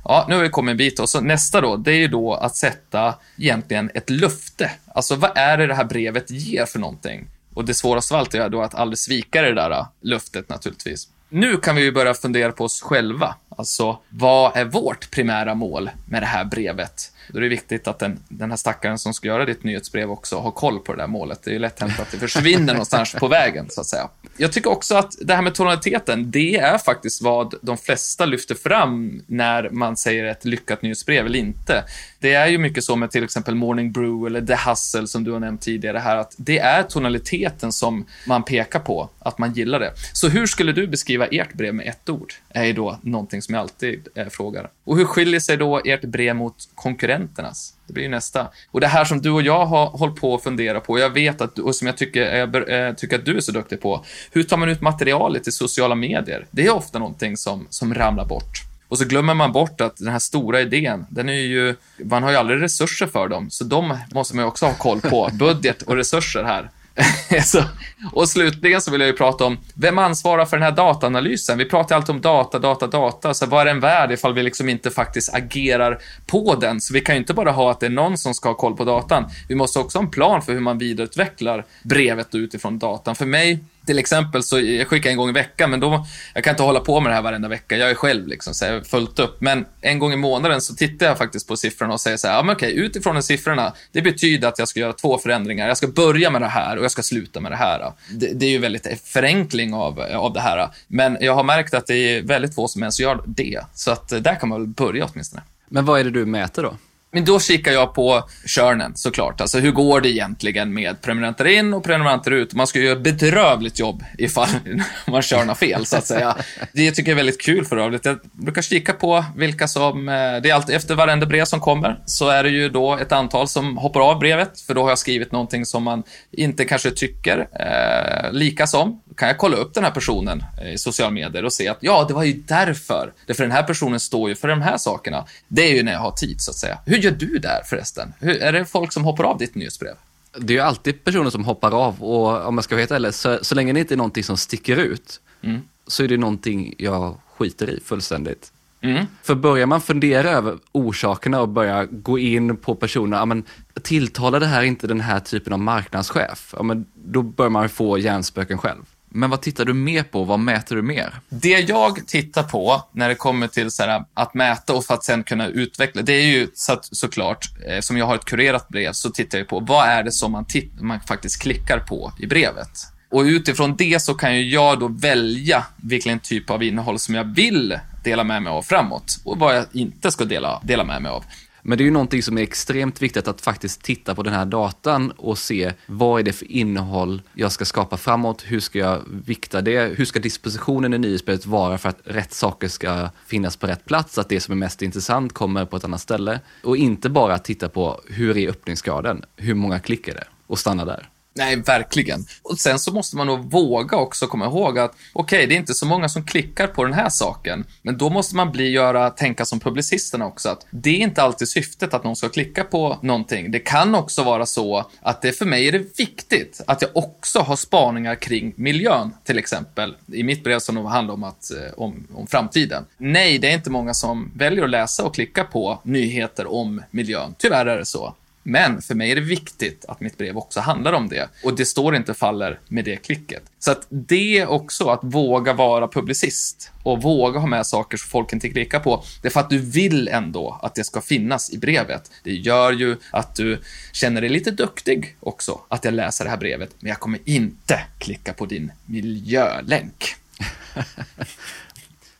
Ja, nu har vi kommit en bit och så nästa då, det är ju då att sätta egentligen ett löfte. Alltså vad är det det här brevet ger för någonting? Och det svåraste av allt är då att aldrig svika det där äh, löftet naturligtvis. Nu kan vi ju börja fundera på oss själva. Alltså, vad är vårt primära mål med det här brevet? Då är det viktigt att den, den här stackaren som ska göra ditt nyhetsbrev också har koll på det där målet. Det är ju lätt hänt att det försvinner någonstans på vägen, så att säga. Jag tycker också att det här med tonaliteten, det är faktiskt vad de flesta lyfter fram när man säger ett lyckat nyhetsbrev eller inte. Det är ju mycket så med till exempel Morning Brew eller The Hustle som du har nämnt tidigare här, att det är tonaliteten som man pekar på, att man gillar det. Så hur skulle du beskriva ert brev med ett ord? är ju då någonting som jag alltid eh, frågar. Och hur skiljer sig då ert brev mot konkurrenternas? Det blir ju nästa. Och det här som du och jag har hållit på att fundera på, och jag vet att, och som jag tycker, eh, jag eh, tycker att du är så duktig på, hur tar man ut materialet i sociala medier? Det är ofta någonting som, som ramlar bort. Och så glömmer man bort att den här stora idén, den är ju, man har ju aldrig resurser för dem, så de måste man ju också ha koll på, budget och resurser här. så, och slutligen så vill jag ju prata om, vem ansvarar för den här dataanalysen? Vi pratar alltid om data, data, data, så vad är den värd ifall vi liksom inte faktiskt agerar på den? Så vi kan ju inte bara ha att det är någon som ska ha koll på datan. Vi måste också ha en plan för hur man vidareutvecklar brevet utifrån datan. För mig till exempel så jag skickar en gång i veckan, men då, jag kan inte hålla på med det här varenda vecka. Jag är själv liksom, så jag har upp. Men en gång i månaden så tittar jag faktiskt på siffrorna och säger så här, ja men okej, utifrån de siffrorna, det betyder att jag ska göra två förändringar. Jag ska börja med det här och jag ska sluta med det här. Det, det är ju väldigt förenkling av, av det här. Men jag har märkt att det är väldigt få som ens gör det. Så att eh, där kan man väl börja åtminstone. Men vad är det du mäter då? Men då kikar jag på körnen såklart. Alltså hur går det egentligen med prenumeranter in och prenumeranter ut? Man ska ju göra bedrövligt jobb ifall man körnar fel, så att säga. Det tycker jag är väldigt kul för övrigt. Jag brukar kika på vilka som... Eh, det är alltid efter varenda brev som kommer, så är det ju då ett antal som hoppar av brevet, för då har jag skrivit någonting som man inte kanske tycker eh, lika som. Då kan jag kolla upp den här personen i sociala medier och se att ja, det var ju därför. För den här personen står ju för de här sakerna. Det är ju när jag har tid, så att säga. Hur gör du där förresten? Hur, är det folk som hoppar av ditt nyhetsbrev? Det är ju alltid personer som hoppar av och om man ska vara helt ärlig, så, så länge det inte är någonting som sticker ut, mm. så är det någonting jag skiter i fullständigt. Mm. För börjar man fundera över orsakerna och börja gå in på personer, ja, men, tilltalar det här inte den här typen av marknadschef? Ja, men, då bör man få hjärnspöken själv. Men vad tittar du mer på? Vad mäter du mer? Det jag tittar på när det kommer till så här, att mäta och för att sen kunna utveckla, det är ju så, såklart, eh, som jag har ett kurerat brev, så tittar jag på vad är det som man, man faktiskt klickar på i brevet. Och utifrån det så kan ju jag då välja vilken typ av innehåll som jag vill dela med mig av framåt och vad jag inte ska dela, dela med mig av. Men det är ju någonting som är extremt viktigt att faktiskt titta på den här datan och se vad är det för innehåll jag ska skapa framåt, hur ska jag vikta det, hur ska dispositionen i nyhetsspelet vara för att rätt saker ska finnas på rätt plats, att det som är mest intressant kommer på ett annat ställe. Och inte bara titta på hur är öppningsgraden, hur många klick är det och stanna där. Nej, verkligen. Och sen så måste man nog våga också komma ihåg att okej, okay, det är inte så många som klickar på den här saken, men då måste man bli, göra, tänka som publicisterna också att det är inte alltid syftet att någon ska klicka på någonting. Det kan också vara så att det för mig är det viktigt att jag också har spaningar kring miljön, till exempel. I mitt brev som handlar om, att, eh, om, om framtiden. Nej, det är inte många som väljer att läsa och klicka på nyheter om miljön. Tyvärr är det så. Men för mig är det viktigt att mitt brev också handlar om det. Och det står inte faller med det klicket. Så att det också, att våga vara publicist och våga ha med saker som folk inte klickar på. Det är för att du vill ändå att det ska finnas i brevet. Det gör ju att du känner dig lite duktig också, att jag läser det här brevet. Men jag kommer inte klicka på din miljölänk.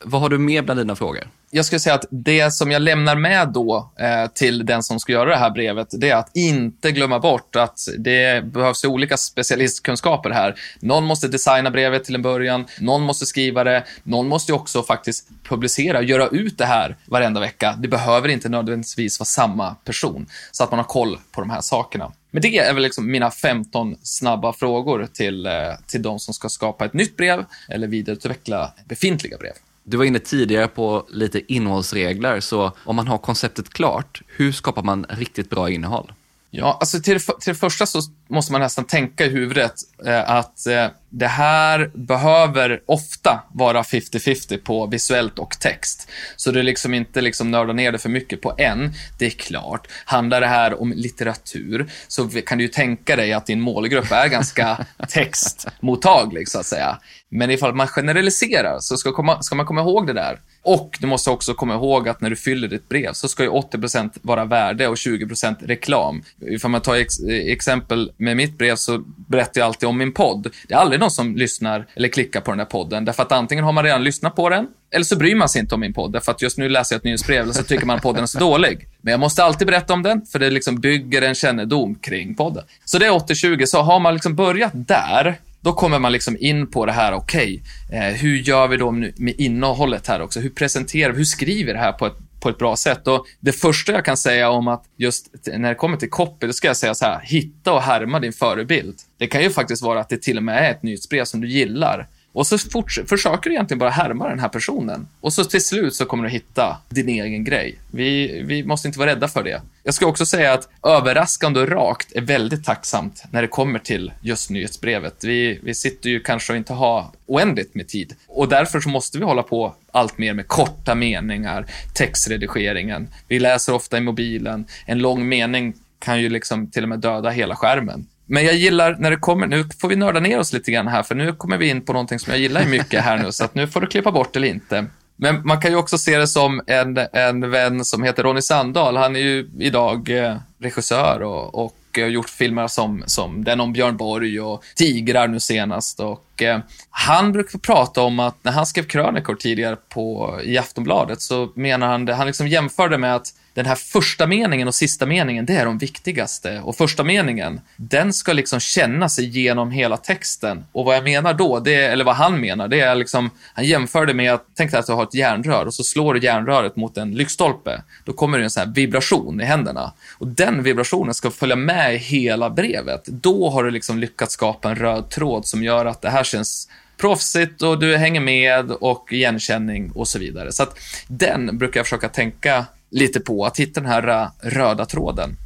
Vad har du med bland dina frågor? jag skulle säga att det som jag lämnar med då eh, till den som ska göra det här brevet, det är att inte glömma bort att det behövs olika specialistkunskaper här. Någon måste designa brevet till en början, någon måste skriva det, någon måste också faktiskt publicera och göra ut det här varenda vecka. Det behöver inte nödvändigtvis vara samma person, så att man har koll på de här sakerna. Men det är väl liksom mina 15 snabba frågor till, eh, till de som ska skapa ett nytt brev eller vidareutveckla befintliga brev. Du var inne tidigare på lite innehållsregler, så om man har konceptet klart, hur skapar man riktigt bra innehåll? Ja, alltså till, till det första så måste man nästan tänka i huvudet eh, att eh, det här behöver ofta vara 50-50 på visuellt och text. Så det är liksom inte liksom nörda ner det för mycket på en. Det är klart, handlar det här om litteratur så kan du ju tänka dig att din målgrupp är ganska textmottaglig, så att säga. Men ifall man generaliserar så ska, komma, ska man komma ihåg det där. Och du måste också komma ihåg att när du fyller ditt brev så ska ju 80% vara värde och 20% reklam. Ifall man tar ex exempel med mitt brev så berättar jag alltid om min podd. Det är aldrig någon som lyssnar eller klickar på den här podden, därför att antingen har man redan lyssnat på den, eller så bryr man sig inte om min podd, därför att just nu läser jag ett nyhetsbrev, eller så tycker man att podden är så dålig. Men jag måste alltid berätta om den, för det liksom bygger en kännedom kring podden. Så det är 80-20, så har man liksom börjat där, då kommer man liksom in på det här, okej, okay, eh, hur gör vi då med innehållet här också? Hur presenterar vi, hur skriver vi det här på ett, på ett bra sätt? Och det första jag kan säga om att just när det kommer till copy, då ska jag säga så här, hitta och härma din förebild. Det kan ju faktiskt vara att det till och med är ett nyhetsbrev som du gillar. Och så försöker du egentligen bara härma den här personen. Och så till slut så kommer du hitta din egen grej. Vi, vi måste inte vara rädda för det. Jag ska också säga att överraskande och rakt är väldigt tacksamt när det kommer till just nyhetsbrevet. Vi, vi sitter ju kanske och inte har oändligt med tid. Och därför så måste vi hålla på allt mer med korta meningar, textredigeringen. Vi läser ofta i mobilen. En lång mening kan ju liksom till och med döda hela skärmen. Men jag gillar när det kommer, nu får vi nörda ner oss lite grann här, för nu kommer vi in på någonting som jag gillar mycket här nu, så att nu får du klippa bort eller inte. Men man kan ju också se det som en, en vän som heter Ronny Sandahl. Han är ju idag eh, regissör och, och har gjort filmer som, som den om Björn Borg och Tigrar nu senast. Och, eh, han brukar prata om att när han skrev krönikor tidigare på, i Aftonbladet så menar han det, han liksom jämförde med att den här första meningen och sista meningen, det är de viktigaste. Och första meningen, den ska liksom känna sig genom hela texten. Och vad jag menar då, det eller vad han menar, det är liksom, han jämför det med att, tänk dig att du har ett järnrör och så slår du järnröret mot en lyktstolpe. Då kommer det en sån här vibration i händerna. Och den vibrationen ska följa med i hela brevet. Då har du liksom lyckats skapa en röd tråd som gör att det här känns proffsigt och du hänger med och igenkänning och så vidare. Så att den brukar jag försöka tänka lite på, att hitta den här röda tråden.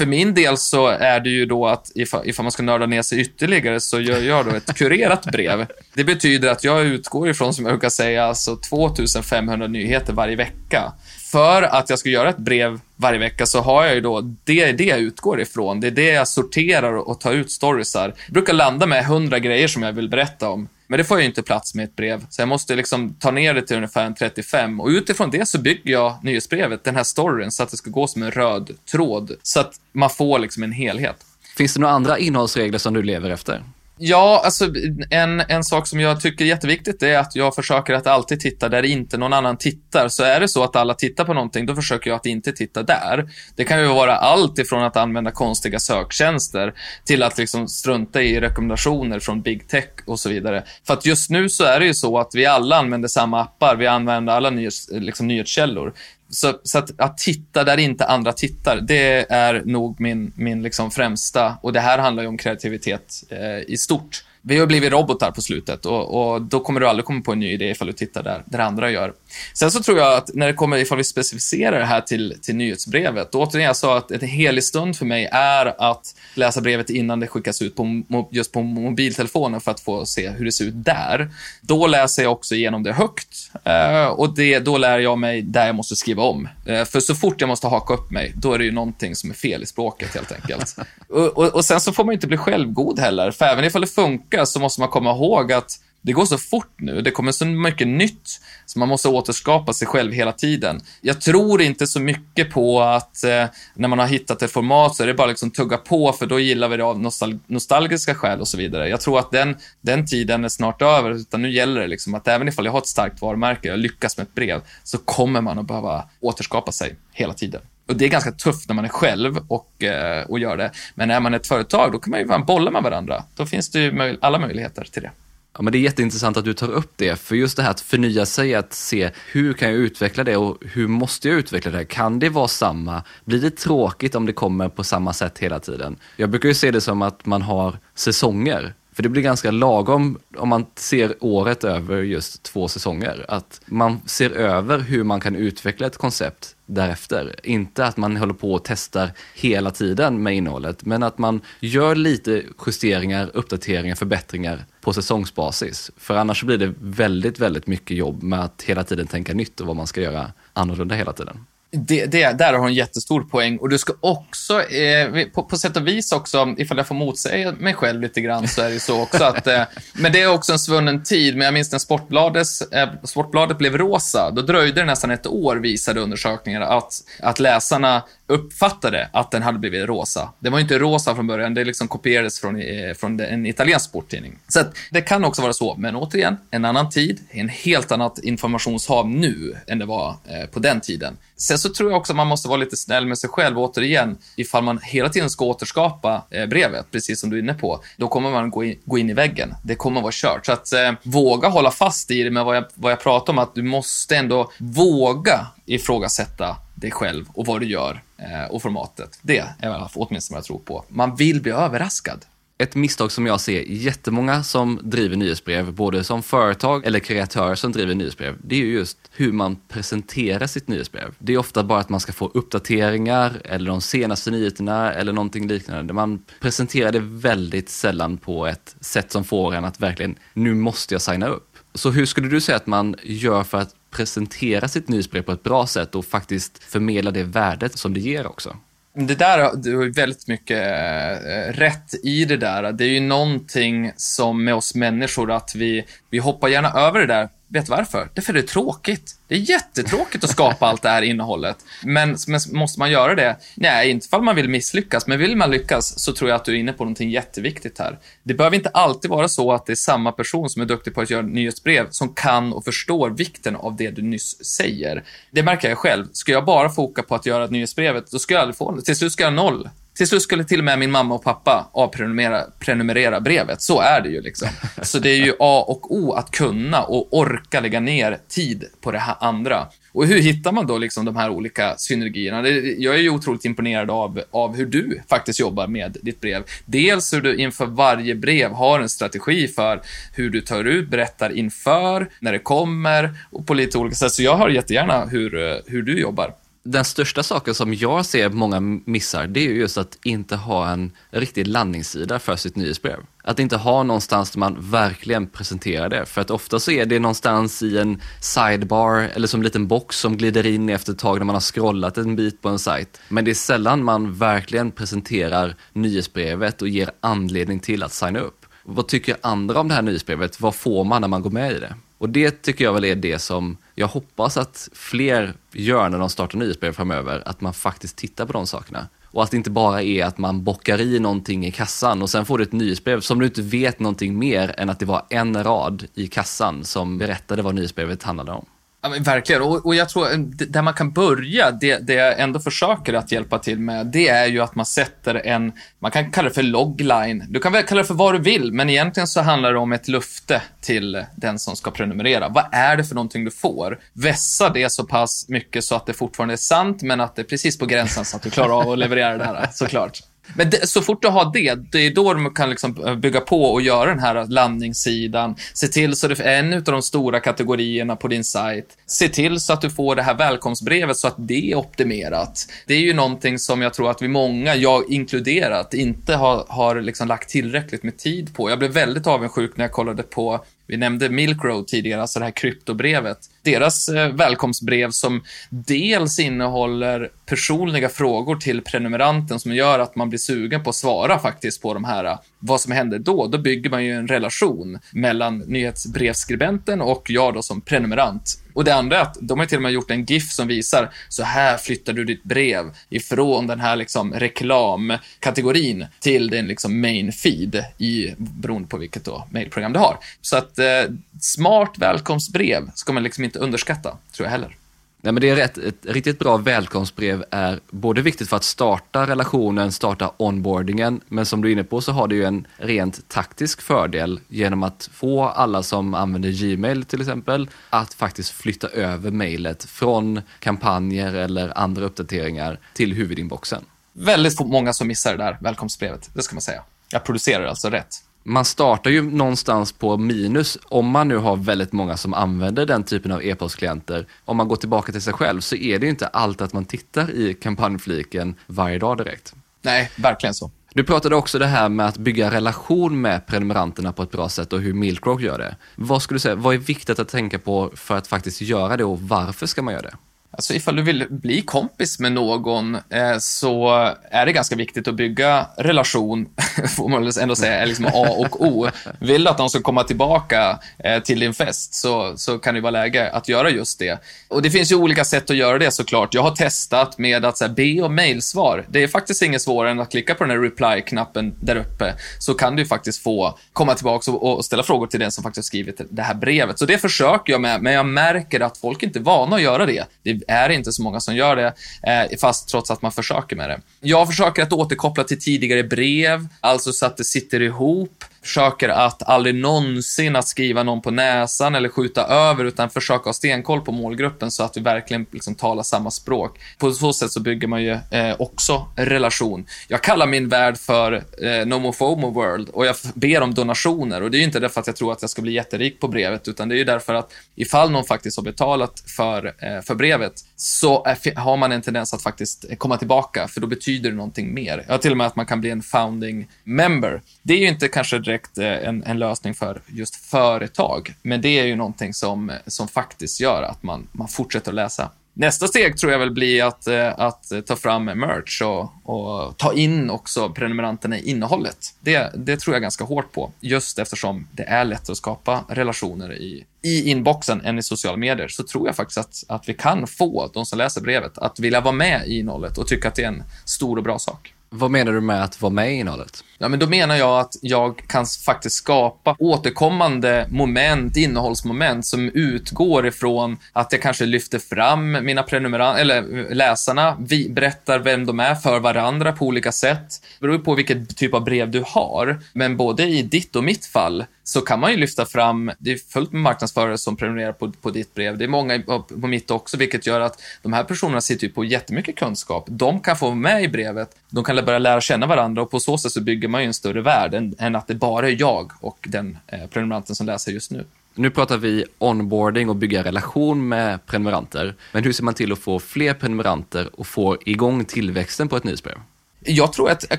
För min del så är det ju då att ifall, ifall man ska nörda ner sig ytterligare så gör jag då ett kurerat brev. Det betyder att jag utgår ifrån, som jag brukar säga, alltså 2500 nyheter varje vecka. För att jag ska göra ett brev varje vecka så har jag ju då, det är det jag utgår ifrån. Det är det jag sorterar och tar ut storiesar. Jag brukar landa med 100 grejer som jag vill berätta om. Men det får jag ju inte plats med ett brev, så jag måste liksom ta ner det till ungefär en 35 och utifrån det så bygger jag nyhetsbrevet, den här storyn, så att det ska gå som en röd tråd, så att man får liksom en helhet. Finns det några andra innehållsregler som du lever efter? Ja, alltså en, en sak som jag tycker är jätteviktigt är att jag försöker att alltid titta där inte någon annan tittar. Så är det så att alla tittar på någonting, då försöker jag att inte titta där. Det kan ju vara allt ifrån att använda konstiga söktjänster till att liksom strunta i rekommendationer från big tech och så vidare. För att just nu så är det ju så att vi alla använder samma appar, vi använder alla nyhets, liksom nyhetskällor. Så, så att, att, titta där inte andra tittar, det är nog min, min liksom främsta, och det här handlar ju om kreativitet eh, i stort. Vi har blivit robotar på slutet och, och, då kommer du aldrig komma på en ny idé ifall du tittar där, där andra gör. Sen så tror jag att när det kommer, ifall vi specificerar det här till, till nyhetsbrevet, då återigen jag sa att en helig stund för mig är att läsa brevet innan det skickas ut på, just på mobiltelefonen för att få se hur det ser ut där. Då läser jag också igenom det högt eh, och det, då lär jag mig där jag måste skriva om. Eh, för så fort jag måste haka upp mig, då är det ju någonting som är fel i språket helt enkelt. och, och, och sen så får man inte bli självgod heller, för även ifall det funkar så måste man komma ihåg att det går så fort nu, det kommer så mycket nytt, så man måste återskapa sig själv hela tiden. Jag tror inte så mycket på att eh, när man har hittat ett format så är det bara liksom tugga på, för då gillar vi det av nostal nostalgiska skäl och så vidare. Jag tror att den, den tiden är snart över, utan nu gäller det liksom att även ifall jag har ett starkt varumärke, jag lyckas med ett brev, så kommer man att behöva återskapa sig hela tiden. Och det är ganska tufft när man är själv och, eh, och gör det. Men är man ett företag, då kan man ju bara bolla med varandra. Då finns det ju möj alla möjligheter till det. Ja, men det är jätteintressant att du tar upp det, för just det här att förnya sig, att se hur kan jag utveckla det och hur måste jag utveckla det? Kan det vara samma? Blir det tråkigt om det kommer på samma sätt hela tiden? Jag brukar ju se det som att man har säsonger. För det blir ganska lagom om man ser året över just två säsonger. Att man ser över hur man kan utveckla ett koncept därefter. Inte att man håller på och testar hela tiden med innehållet, men att man gör lite justeringar, uppdateringar, förbättringar på säsongsbasis. För annars blir det väldigt, väldigt mycket jobb med att hela tiden tänka nytt och vad man ska göra annorlunda hela tiden. Det, det, där har hon en jättestor poäng. Och du ska också, eh, på, på sätt och vis också, ifall jag får motsäga mig själv lite grann, så är det ju så också att, eh, men det är också en svunnen tid. Men jag minns när Sportbladets, eh, Sportbladet blev rosa, då dröjde det nästan ett år, visade undersökningar, att, att läsarna uppfattade att den hade blivit rosa. Det var inte rosa från början, det liksom kopierades från, eh, från en italiensk sporttidning. Så att det kan också vara så, men återigen, en annan tid, en helt annat informationshav nu än det var eh, på den tiden. Sen så tror jag också att man måste vara lite snäll med sig själv, återigen, ifall man hela tiden ska återskapa eh, brevet, precis som du är inne på, då kommer man gå in, gå in i väggen. Det kommer vara kört. Så att eh, våga hålla fast i det med vad jag, vad jag pratar om, att du måste ändå våga ifrågasätta dig själv och vad du gör eh, och formatet. Det är åtminstone vad jag tror på. Man vill bli överraskad. Ett misstag som jag ser jättemånga som driver nyhetsbrev, både som företag eller kreatörer som driver nyhetsbrev, det är ju just hur man presenterar sitt nyhetsbrev. Det är ofta bara att man ska få uppdateringar eller de senaste nyheterna eller någonting liknande. Man presenterar det väldigt sällan på ett sätt som får en att verkligen, nu måste jag signa upp. Så hur skulle du säga att man gör för att presentera sitt nyhetsbrev på ett bra sätt och faktiskt förmedla det värdet som det ger också? Det där, du har väldigt mycket eh, rätt i det där. Det är ju någonting som med oss människor att vi, vi hoppar gärna över det där Vet du varför? Det är för det är tråkigt. Det är jättetråkigt att skapa allt det här innehållet. Men, men, måste man göra det? Nej, inte fall man vill misslyckas, men vill man lyckas så tror jag att du är inne på någonting jätteviktigt här. Det behöver inte alltid vara så att det är samma person som är duktig på att göra nyhetsbrev som kan och förstår vikten av det du nyss säger. Det märker jag själv. Ska jag bara foka på att göra nyhetsbrevet, då ska jag aldrig få det. Till slut ska jag ha noll. Till slut skulle till och med min mamma och pappa avprenumerera prenumerera brevet. Så är det ju liksom. Så det är ju A och O att kunna och orka lägga ner tid på det här andra. Och hur hittar man då liksom de här olika synergierna? Jag är ju otroligt imponerad av, av hur du faktiskt jobbar med ditt brev. Dels hur du inför varje brev har en strategi för hur du tar ut, berättar inför, när det kommer och på lite olika sätt. Så jag hör jättegärna hur, eh, hur du jobbar den största saken som jag ser många missar, det är ju just att inte ha en riktig landningssida för sitt nyhetsbrev. Att inte ha någonstans där man verkligen presenterar det. För att ofta så är det någonstans i en sidebar eller som en liten box som glider in efter ett tag när man har scrollat en bit på en sajt. Men det är sällan man verkligen presenterar nyhetsbrevet och ger anledning till att signa upp. Vad tycker andra om det här nyhetsbrevet? Vad får man när man går med i det? Och det tycker jag väl är det som jag hoppas att fler gör när de startar nyhetsbrev framöver, att man faktiskt tittar på de sakerna. Och att det inte bara är att man bockar i någonting i kassan och sen får du ett nyhetsbrev som du inte vet någonting mer än att det var en rad i kassan som berättade vad nyhetsbrevet handlade om. Ja, men verkligen. Och, och jag tror, eh, där man kan börja, det, det jag ändå försöker att hjälpa till med, det är ju att man sätter en, man kan kalla det för logline. Du kan väl kalla det för vad du vill, men egentligen så handlar det om ett lufte till den som ska prenumerera. Vad är det för någonting du får? Vässa det så pass mycket så att det fortfarande är sant, men att det är precis på gränsen så att du klarar av att leverera det här, såklart. Men det, så fort du har det, det är då de kan liksom eh, bygga på och göra den här landningssidan. Se till så att det är en av de stora kategorierna på din sajt. Se till så att du får det här välkomstbrevet så att det är optimerat. Det är ju någonting som jag tror att vi många, jag inkluderat, inte har, har liksom lagt tillräckligt med tid på. Jag blev väldigt avundsjuk när jag kollade på vi nämnde Milk Road tidigare, alltså det här kryptobrevet. Deras eh, välkomstbrev som dels innehåller personliga frågor till prenumeranten som gör att man blir sugen på att svara faktiskt på de här. Eh, vad som händer då? Då bygger man ju en relation mellan nyhetsbrevskribenten och jag då som prenumerant. Och det andra är att de har till och med gjort en GIF som visar så här flyttar du ditt brev ifrån den här liksom reklamkategorin till din liksom main feed i, beroende på vilket då mailprogram du har. Så att eh, smart välkomstbrev ska man liksom inte underskatta, tror jag heller. Nej, men det är rätt. Ett riktigt bra välkomstbrev är både viktigt för att starta relationen, starta onboardingen, men som du är inne på så har det ju en rent taktisk fördel genom att få alla som använder Gmail till exempel att faktiskt flytta över mejlet från kampanjer eller andra uppdateringar till huvudinboxen. Väldigt många som missar det där välkomstbrevet, det ska man säga. Jag producerar alltså rätt man startar ju någonstans på minus om man nu har väldigt många som använder den typen av e-postklienter. Om man går tillbaka till sig själv så är det ju inte alltid att man tittar i kampanjfliken varje dag direkt. Nej, verkligen så. Du pratade också det här med att bygga relation med prenumeranterna på ett bra sätt och hur Milkrock gör det. Vad skulle du säga, vad är viktigt att tänka på för att faktiskt göra det och varför ska man göra det? Alltså ifall du vill bli kompis med någon eh, så är det ganska viktigt att bygga relation, får man väl ändå säga, är liksom A och O. Vill du att de ska komma tillbaka eh, till din fest så, så kan det vara läge att göra just det. Och det finns ju olika sätt att göra det såklart. Jag har testat med att så här, be om mejlsvar. Det är faktiskt inget svårare än att klicka på den här reply-knappen där uppe så kan du faktiskt få komma tillbaka och, och ställa frågor till den som faktiskt skrivit det här brevet. Så det försöker jag med, men jag märker att folk inte är vana att göra det. Det är inte så många som gör det, eh, fast trots att man försöker med det. Jag försöker att återkoppla till tidigare brev, alltså så att det sitter ihop försöker att aldrig någonsin att skriva någon på näsan eller skjuta över, utan försöka ha stenkoll på målgruppen så att vi verkligen liksom talar samma språk. På så sätt så bygger man ju eh, också relation. Jag kallar min värld för eh, NomoFomo World och jag ber om donationer och det är ju inte därför att jag tror att jag ska bli jätterik på brevet, utan det är ju därför att ifall någon faktiskt har betalat för, eh, för brevet så är, har man en tendens att faktiskt komma tillbaka, för då betyder det någonting mer. Ja, till och med att man kan bli en founding member. Det är ju inte kanske direkt eh, en, en, lösning för just företag. Men det är ju någonting som, som faktiskt gör att man, man fortsätter att läsa. Nästa steg tror jag väl blir att, eh, att ta fram merch och, och ta in också prenumeranterna i innehållet. Det, det tror jag ganska hårt på, just eftersom det är lättare att skapa relationer i, i inboxen än i sociala medier, så tror jag faktiskt att, att vi kan få de som läser brevet att vilja vara med i innehållet och tycka att det är en stor och bra sak. Vad menar du med att vara med i innehållet? Ja, men då menar jag att jag kan faktiskt skapa återkommande moment, innehållsmoment som utgår ifrån att jag kanske lyfter fram mina prenumeranter, eller eh, läsarna, vi berättar vem de är för varandra på olika sätt. Det beror på vilken typ av brev du har, men både i ditt och mitt fall så kan man ju lyfta fram, det är fullt med marknadsförare som prenumererar på, på ditt brev, det är många på mitt också, vilket gör att de här personerna sitter ju på jättemycket kunskap. De kan få med i brevet, de kan börja lära känna varandra och på så sätt så bygger man ju en större värld än, än att det bara är jag och den eh, prenumeranten som läser just nu. Nu pratar vi onboarding och bygga relation med prenumeranter. Men hur ser man till att få fler prenumeranter och få igång tillväxten på ett nyhetsbrev? Jag tror att,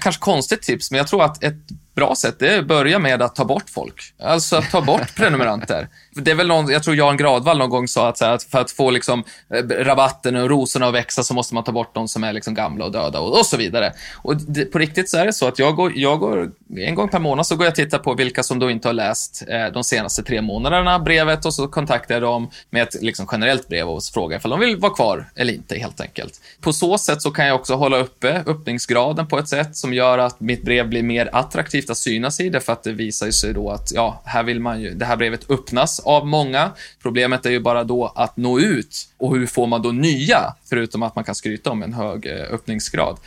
kanske konstigt tips, men jag tror att ett bra sätt det är att börja med att ta bort folk. Alltså att ta bort prenumeranter. Det är väl någon, jag tror Jan Gradvall någon gång sa att, så här, att för att få liksom, eh, rabatten och rosorna att växa så måste man ta bort de som är liksom gamla och döda och, och så vidare. Och det, på riktigt så är det så att jag går, jag går, en gång per månad så går jag och tittar på vilka som då inte har läst eh, de senaste tre månaderna brevet och så kontaktar jag dem med ett liksom, generellt brev och frågar ifall de vill vara kvar eller inte helt enkelt. På så sätt så kan jag också hålla uppe öppningsgraden på ett sätt som gör att mitt brev blir mer attraktivt att synas i, därför att det visar sig då att ja, här vill man ju, det här brevet öppnas av många. Problemet är ju bara då att nå ut och hur får man då nya, förutom att man kan skryta om en hög eh, öppningsgrad.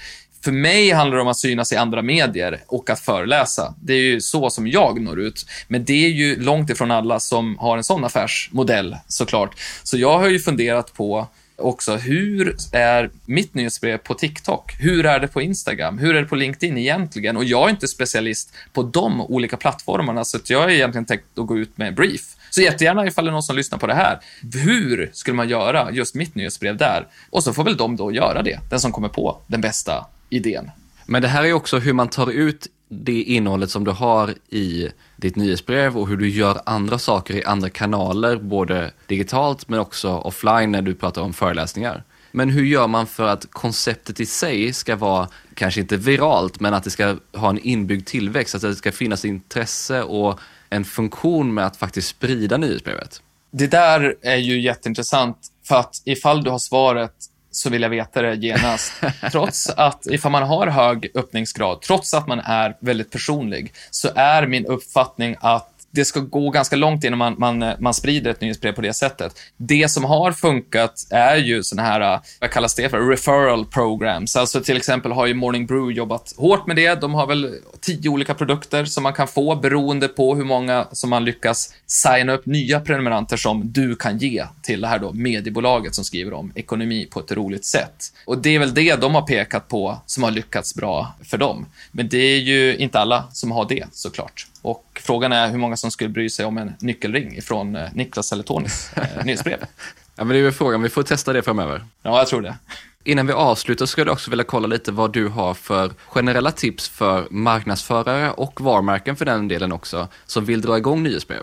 För mig handlar det om att synas i andra medier och att föreläsa. Det är ju så som jag når ut. Men det är ju långt ifrån alla som har en sån affärsmodell såklart. Så jag har ju funderat på också, hur är mitt nyhetsbrev på TikTok? Hur är det på Instagram? Hur är det på LinkedIn egentligen? Och jag är inte specialist på de olika plattformarna, så jag har egentligen tänkt att gå ut med en brief. Så jättegärna ifall det är någon som lyssnar på det här. Hur skulle man göra just mitt nyhetsbrev där? Och så får väl de då göra det, den som kommer på den bästa idén. Men det här är också hur man tar ut det innehållet som du har i ditt nyhetsbrev och hur du gör andra saker i andra kanaler, både digitalt men också offline när du pratar om föreläsningar. Men hur gör man för att konceptet i sig ska vara, kanske inte viralt, men att det ska ha en inbyggd tillväxt, att det ska finnas intresse och en funktion med att faktiskt sprida nyhetsbrevet? Det där är ju jätteintressant, för att ifall du har svaret så vill jag veta det genast. Trots att, ifall man har hög öppningsgrad, trots att man är väldigt personlig, så är min uppfattning att det ska gå ganska långt innan man, man, man sprider ett nyhetsbrev på det sättet. Det som har funkat är ju sådana här, eh, vad kallas det för, referral programs. Alltså till exempel har ju Morning Brew jobbat hårt med det. De har väl tio olika produkter som man kan få beroende på hur många som man lyckas signa upp nya prenumeranter som du kan ge till det här då mediebolaget som skriver om ekonomi på ett roligt sätt. Och det är väl det de har pekat på som har lyckats bra för dem. Men det är ju inte alla som har det såklart. Och frågan är hur många som skulle bry sig om en nyckelring från eh, Niklas eller Tonys eh, nyhetsbrev. Ja, men det är väl frågan, vi får testa det framöver. Ja, jag tror det. Innan vi avslutar skulle jag också vilja kolla lite vad du har för generella tips för marknadsförare och varumärken för den delen också, som vill dra igång nyhetsbrev.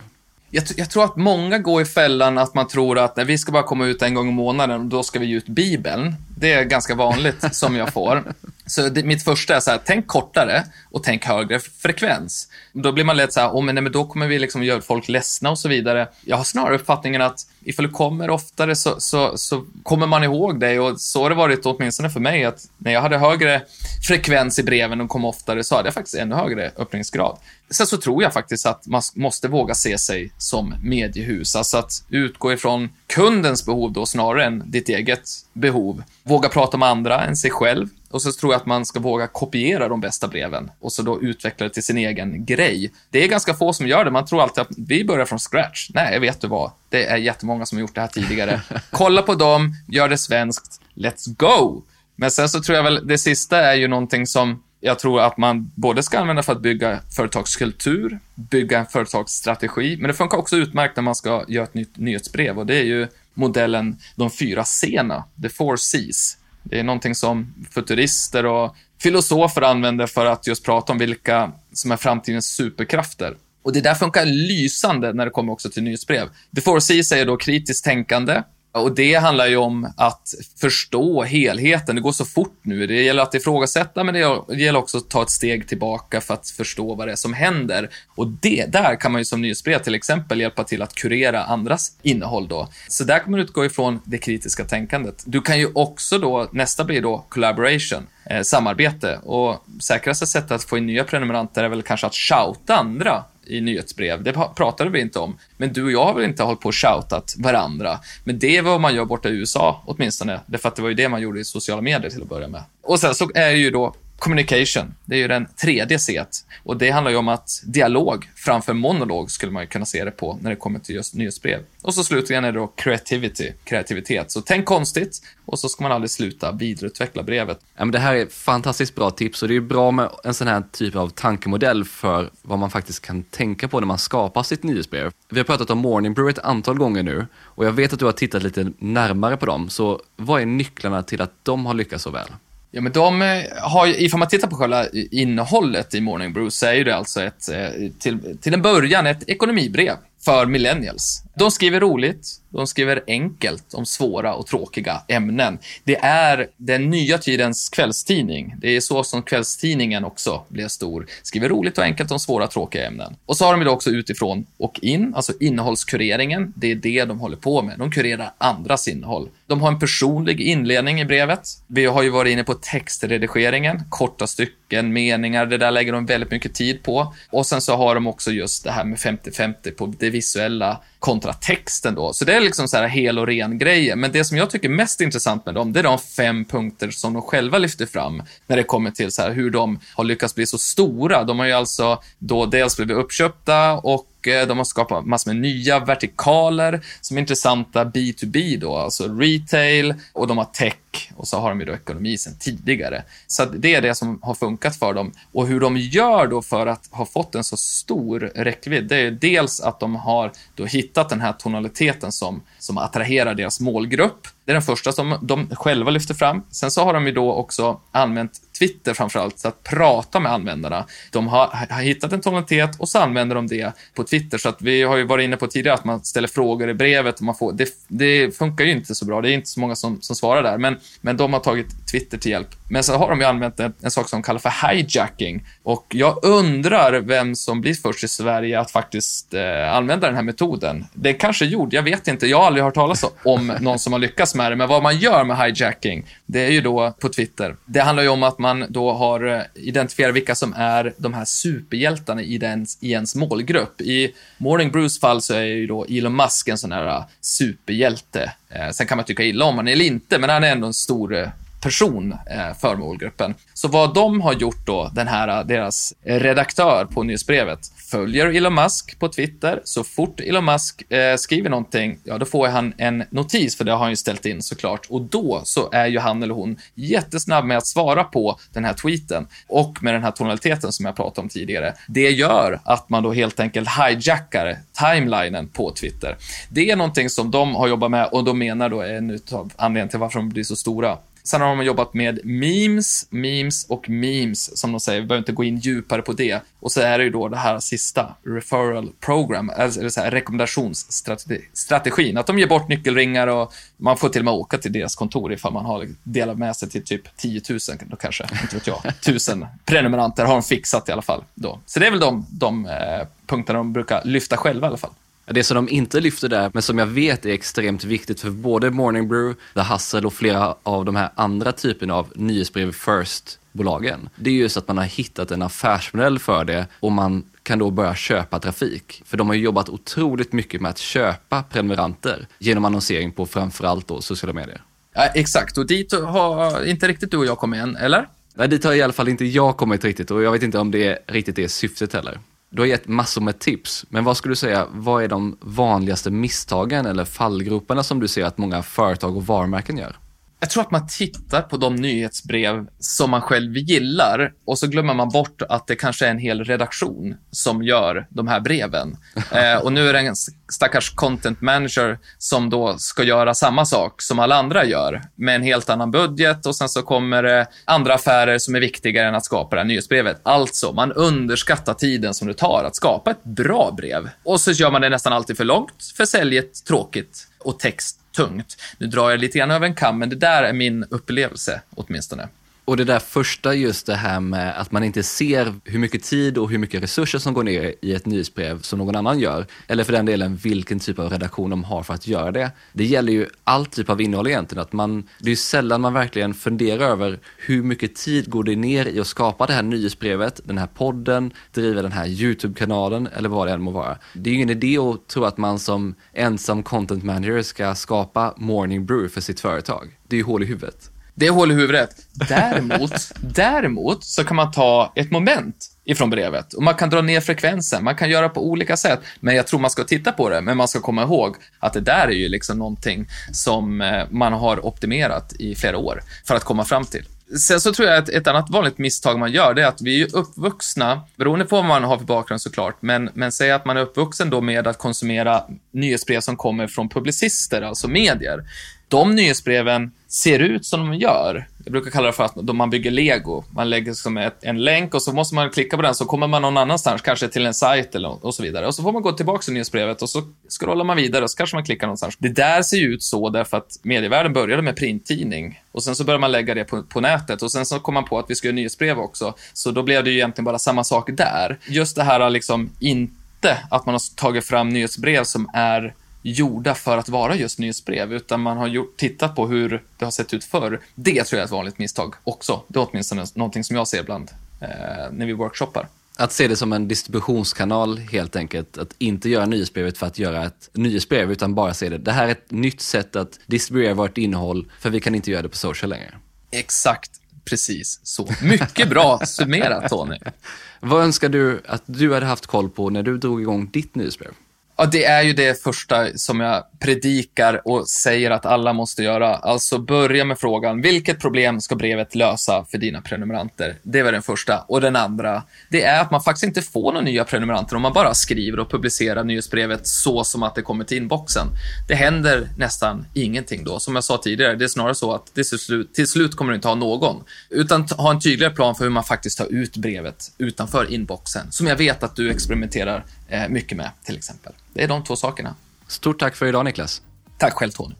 Jag, jag, tror att många går i fällan att man tror att nej, vi ska bara komma ut en gång i månaden och då ska vi ge ut Bibeln. Det är ganska vanligt som jag får. Så det, mitt första är så här, tänk kortare och tänk högre frekvens. Då blir man lätt så här, oh, men, nej, men då kommer vi liksom göra folk ledsna och så vidare. Jag har snarare uppfattningen att ifall du kommer oftare så, så, så kommer man ihåg dig och så har det varit åtminstone för mig att när jag hade högre frekvens i breven och kom oftare så hade jag faktiskt ännu högre öppningsgrad. Sen så tror jag faktiskt att man måste våga se sig som mediehus, alltså att utgå ifrån kundens behov då snarare än ditt eget behov. Våga prata med andra än sig själv. Och så tror jag att man ska våga kopiera de bästa breven och så då utveckla det till sin egen grej. Det är ganska få som gör det. Man tror alltid att vi börjar från scratch. Nej, vet du vad? Det är jättemånga som har gjort det här tidigare. Kolla på dem, gör det svenskt. Let's go! Men sen så tror jag väl, det sista är ju någonting som jag tror att man både ska använda för att bygga företagskultur, bygga en företagsstrategi, men det funkar också utmärkt när man ska göra ett nytt nyhetsbrev och det är ju modellen de fyra C'na, the four Cs. Det är någonting som futurister och filosofer använder för att just prata om vilka som är framtidens superkrafter. Och det där funkar lysande när det kommer också till nyhetsbrev. The four Cs är då kritiskt tänkande, och det handlar ju om att förstå helheten. Det går så fort nu. Det gäller att ifrågasätta, men det gäller också att ta ett steg tillbaka för att förstå vad det är som händer. Och det, där kan man ju som nyhetsbrev till exempel hjälpa till att kurera andras innehåll då. Så där kommer du utgå ifrån det kritiska tänkandet. Du kan ju också då, nästa blir då collaboration, eh, samarbete. Och säkraste sättet att få in nya prenumeranter är väl kanske att shouta andra i nyhetsbrev. Det pratade vi inte om. Men du och jag har väl inte hållit på och shoutat varandra. Men det är vad man gör borta i USA åtminstone. Därför att det var ju det man gjorde i sociala medier till att börja med. Och sen så är ju då communication. Det är ju den tredje C. Och det handlar ju om att dialog framför monolog skulle man ju kunna se det på när det kommer till just nyhetsbrev. Och så slutligen är det då creativity, kreativitet. Så tänk konstigt och så ska man aldrig sluta vidareutveckla brevet. Ja, men det här är fantastiskt bra tips och det är bra med en sån här typ av tankemodell för vad man faktiskt kan tänka på när man skapar sitt nyhetsbrev. Vi har pratat om Morning Brew ett antal gånger nu och jag vet att du har tittat lite närmare på dem. Så vad är nycklarna till att de har lyckats så väl? Ja, men de eh, har ju, ifall man tittar på själva innehållet i Morning Brew så är ju det alltså ett, eh, till, till en början ett ekonomibrev för millennials. De skriver roligt, de skriver enkelt om svåra och tråkiga ämnen. Det är den nya tidens kvällstidning. Det är så som kvällstidningen också blev stor. Skriver roligt och enkelt om svåra och tråkiga ämnen. Och så har de det också utifrån och in, alltså innehållskureringen. Det är det de håller på med. De kurerar andras innehåll. De har en personlig inledning i brevet. Vi har ju varit inne på textredigeringen, korta stycken, meningar, det där lägger de väldigt mycket tid på. Och sen så har de också just det här med 50-50 på det visuella kontra texten då. Så det är liksom så här hel och ren grejer. Men det som jag tycker är mest intressant med dem, det är de fem punkter som de själva lyfter fram när det kommer till så här hur de har lyckats bli så stora. De har ju alltså då dels blivit uppköpta och mycket. de har skapat massor med nya vertikaler som är intressanta B2B då, alltså retail och de har tech och så har de ju då ekonomi sen tidigare. Så det är det som har funkat för dem. Och hur de gör då för att ha fått en så stor räckvidd, det är dels att de har då hittat den här tonaliteten som, som attraherar deras målgrupp. Det är den första som de själva lyfter fram. Sen så har de ju då också använt Twitter framförallt, så att prata med användarna. De har, har hittat en tonalitet och så använder de det på Twitter. Så att vi har ju varit inne på tidigare att man ställer frågor i brevet och man får, det, det funkar ju inte så bra. Det är inte så många som, som svarar där, men, men de har tagit Twitter till hjälp. Men så har de ju använt en, en sak som de kallar för hijacking. Och jag undrar vem som blir först i Sverige att faktiskt eh, använda den här metoden. Det är kanske jag vet inte. Jag har aldrig hört talas om någon som har lyckats med det. Men vad man gör med hijacking, det är ju då på Twitter. Det handlar ju om att man då har eh, identifierat vilka som är de här superhjältarna i, den, i ens målgrupp. I Morning Bruce fall så är ju då Elon Musk en sån här eh, superhjälte. Eh, sen kan man tycka illa om honom eller inte, men han är ändå en stor eh, person eh, för målgruppen. Så vad de har gjort då, den här, eh, deras redaktör på nyhetsbrevet, följer Elon Musk på Twitter. Så fort Elon Musk eh, skriver någonting, ja då får han en notis, för det har han ju ställt in såklart. Och då så är ju han eller hon jättesnabb med att svara på den här tweeten. Och med den här tonaliteten som jag pratade om tidigare. Det gör att man då helt enkelt hijackar timelinen på Twitter. Det är någonting som de har jobbat med och de menar då är en av anledningarna till varför de blir så stora. Sen har de jobbat med memes, memes och memes, som de säger. Vi behöver inte gå in djupare på det. Och så är det ju då det här sista, referral program, eller så här rekommendationsstrategin. Att de ger bort nyckelringar och man får till och med åka till deras kontor ifall man har delat med sig till typ 10 000, då kanske, inte vet jag, 1000 prenumeranter har de fixat i alla fall. Då. Så det är väl de, de eh, punkterna de brukar lyfta själva i alla fall. Det som de inte lyfter där, men som jag vet är extremt viktigt för både Morning Brew, The Hustle och flera av de här andra typerna av nyhetsbrev first-bolagen. Det är just att man har hittat en affärsmodell för det och man kan då börja köpa trafik. För de har jobbat otroligt mycket med att köpa prenumeranter genom annonsering på framförallt då sociala medier. Ja, exakt, och dit har inte riktigt du och jag kommit än, eller? Nej, dit har i alla fall inte jag kommit riktigt och jag vet inte om det riktigt är syftet heller. Du har gett massor med tips, men vad skulle du säga, vad är de vanligaste misstagen eller fallgroparna som du ser att många företag och varumärken gör? Jag tror att man tittar på de nyhetsbrev som man själv gillar och så glömmer man bort att det kanske är en hel redaktion som gör de här breven. eh, och nu är det en stackars content manager som då ska göra samma sak som alla andra gör med en helt annan budget och sen så kommer det andra affärer som är viktigare än att skapa det här nyhetsbrevet. Alltså, man underskattar tiden som det tar att skapa ett bra brev. Och så gör man det nästan alltid för långt, för säljet tråkigt och text tungt. Nu drar jag lite grann över en kam, men det där är min upplevelse åtminstone. Och det där första, just det här med att man inte ser hur mycket tid och hur mycket resurser som går ner i ett nyhetsbrev som någon annan gör. Eller för den delen vilken typ av redaktion de har för att göra det. Det gäller ju all typ av innehåll egentligen. Att man, det är ju sällan man verkligen funderar över hur mycket tid går det ner i att skapa det här nyhetsbrevet, den här podden, driva den här YouTube-kanalen eller vad det än må vara. Det är ju ingen idé att tro att man som ensam content manager ska skapa morning brew för sitt företag. Det är ju hål i huvudet. Det är hål i huvudet. Däremot, däremot så kan man ta ett moment ifrån brevet och man kan dra ner frekvensen. Man kan göra på olika sätt, men jag tror man ska titta på det. Men man ska komma ihåg att det där är ju liksom någonting som eh, man har optimerat i flera år för att komma fram till. Sen så tror jag att ett annat vanligt misstag man gör, det är att vi är uppvuxna, beroende på vad man har för bakgrund såklart, men, men säg att man är uppvuxen då med att konsumera nyhetsbrev som kommer från publicister, alltså medier. De nyhetsbreven ser ut som de gör. Jag brukar kalla det för att man bygger lego. Man lägger som ett, en länk och så måste man klicka på den så kommer man någon annanstans, kanske till en sajt eller och så vidare. Och så får man gå tillbaka till nyhetsbrevet och så scrollar man vidare och så kanske man klickar någonstans. Det där ser ju ut så därför att medievärlden började med printtidning och sen så började man lägga det på, på nätet och sen så kom man på att vi ska göra nyhetsbrev också. Så då blev det ju egentligen bara samma sak där. Just det här liksom inte att man har tagit fram nyhetsbrev som är gjorda för att vara just nyhetsbrev, utan man har gjort, tittat på hur det har sett ut förr. Det tror jag är ett vanligt misstag också. Det är åtminstone någonting som jag ser ibland eh, när vi workshoppar. Att se det som en distributionskanal helt enkelt. Att inte göra nyhetsbrevet för att göra ett nyhetsbrev, utan bara se det. Det här är ett nytt sätt att distribuera vårt innehåll, för vi kan inte göra det på social längre. Exakt. Precis så. Mycket bra summerat, Tony. Vad önskar du att du hade haft koll på när du drog igång ditt nyhetsbrev? Ja, det är ju det första som jag predikar och säger att alla måste göra. Alltså börja med frågan, vilket problem ska brevet lösa för dina prenumeranter? Det var den första. Och den andra, det är att man faktiskt inte får några nya prenumeranter om man bara skriver och publicerar nyhetsbrevet så som att det kommer till inboxen. Det händer nästan ingenting då. Som jag sa tidigare, det är snarare så att det till, slut, till slut kommer du inte ha någon. Utan ha en tydligare plan för hur man faktiskt tar ut brevet utanför inboxen. Som jag vet att du experimenterar eh, mycket med, till exempel. Det är de två sakerna. Stort tack för idag Niklas. Tack själv Tony.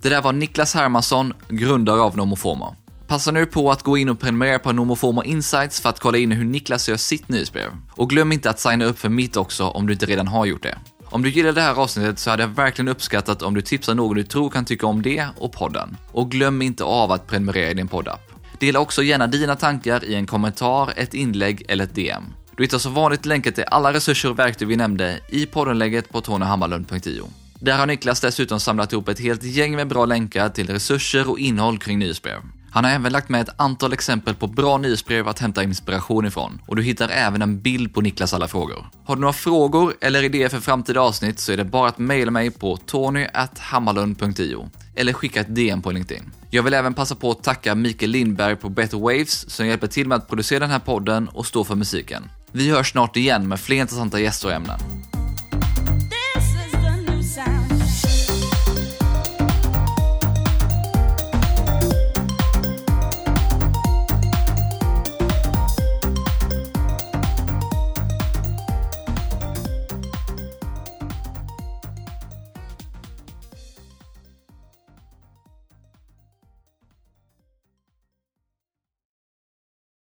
Det där var Niklas Hermansson, grundare av Nomoforma. Passa nu på att gå in och prenumerera på Nomoforma Insights för att kolla in hur Niklas gör sitt nyhetsbrev. Och glöm inte att signa upp för mitt också om du inte redan har gjort det. Om du gillar det här avsnittet så hade jag verkligen uppskattat om du tipsar någon du tror kan tycka om det och podden. Och glöm inte av att prenumerera i din poddapp. Dela också gärna dina tankar i en kommentar, ett inlägg eller ett DM. Du hittar som vanligt länkar till alla resurser och verktyg vi nämnde i poddenlägget på tonyhammarlund.io. Där har Niklas dessutom samlat ihop ett helt gäng med bra länkar till resurser och innehåll kring nyhetsbrev. Han har även lagt med ett antal exempel på bra nyhetsbrev att hämta inspiration ifrån och du hittar även en bild på Niklas alla frågor. Har du några frågor eller idéer för framtida avsnitt så är det bara att mejla mig på tony.hammarlund.io eller skicka ett DM på LinkedIn. Jag vill även passa på att tacka Mikael Lindberg på Better Waves som hjälper till med att producera den här podden och stå för musiken. Vi hörs snart igen med fler intressanta gäster och ämnen.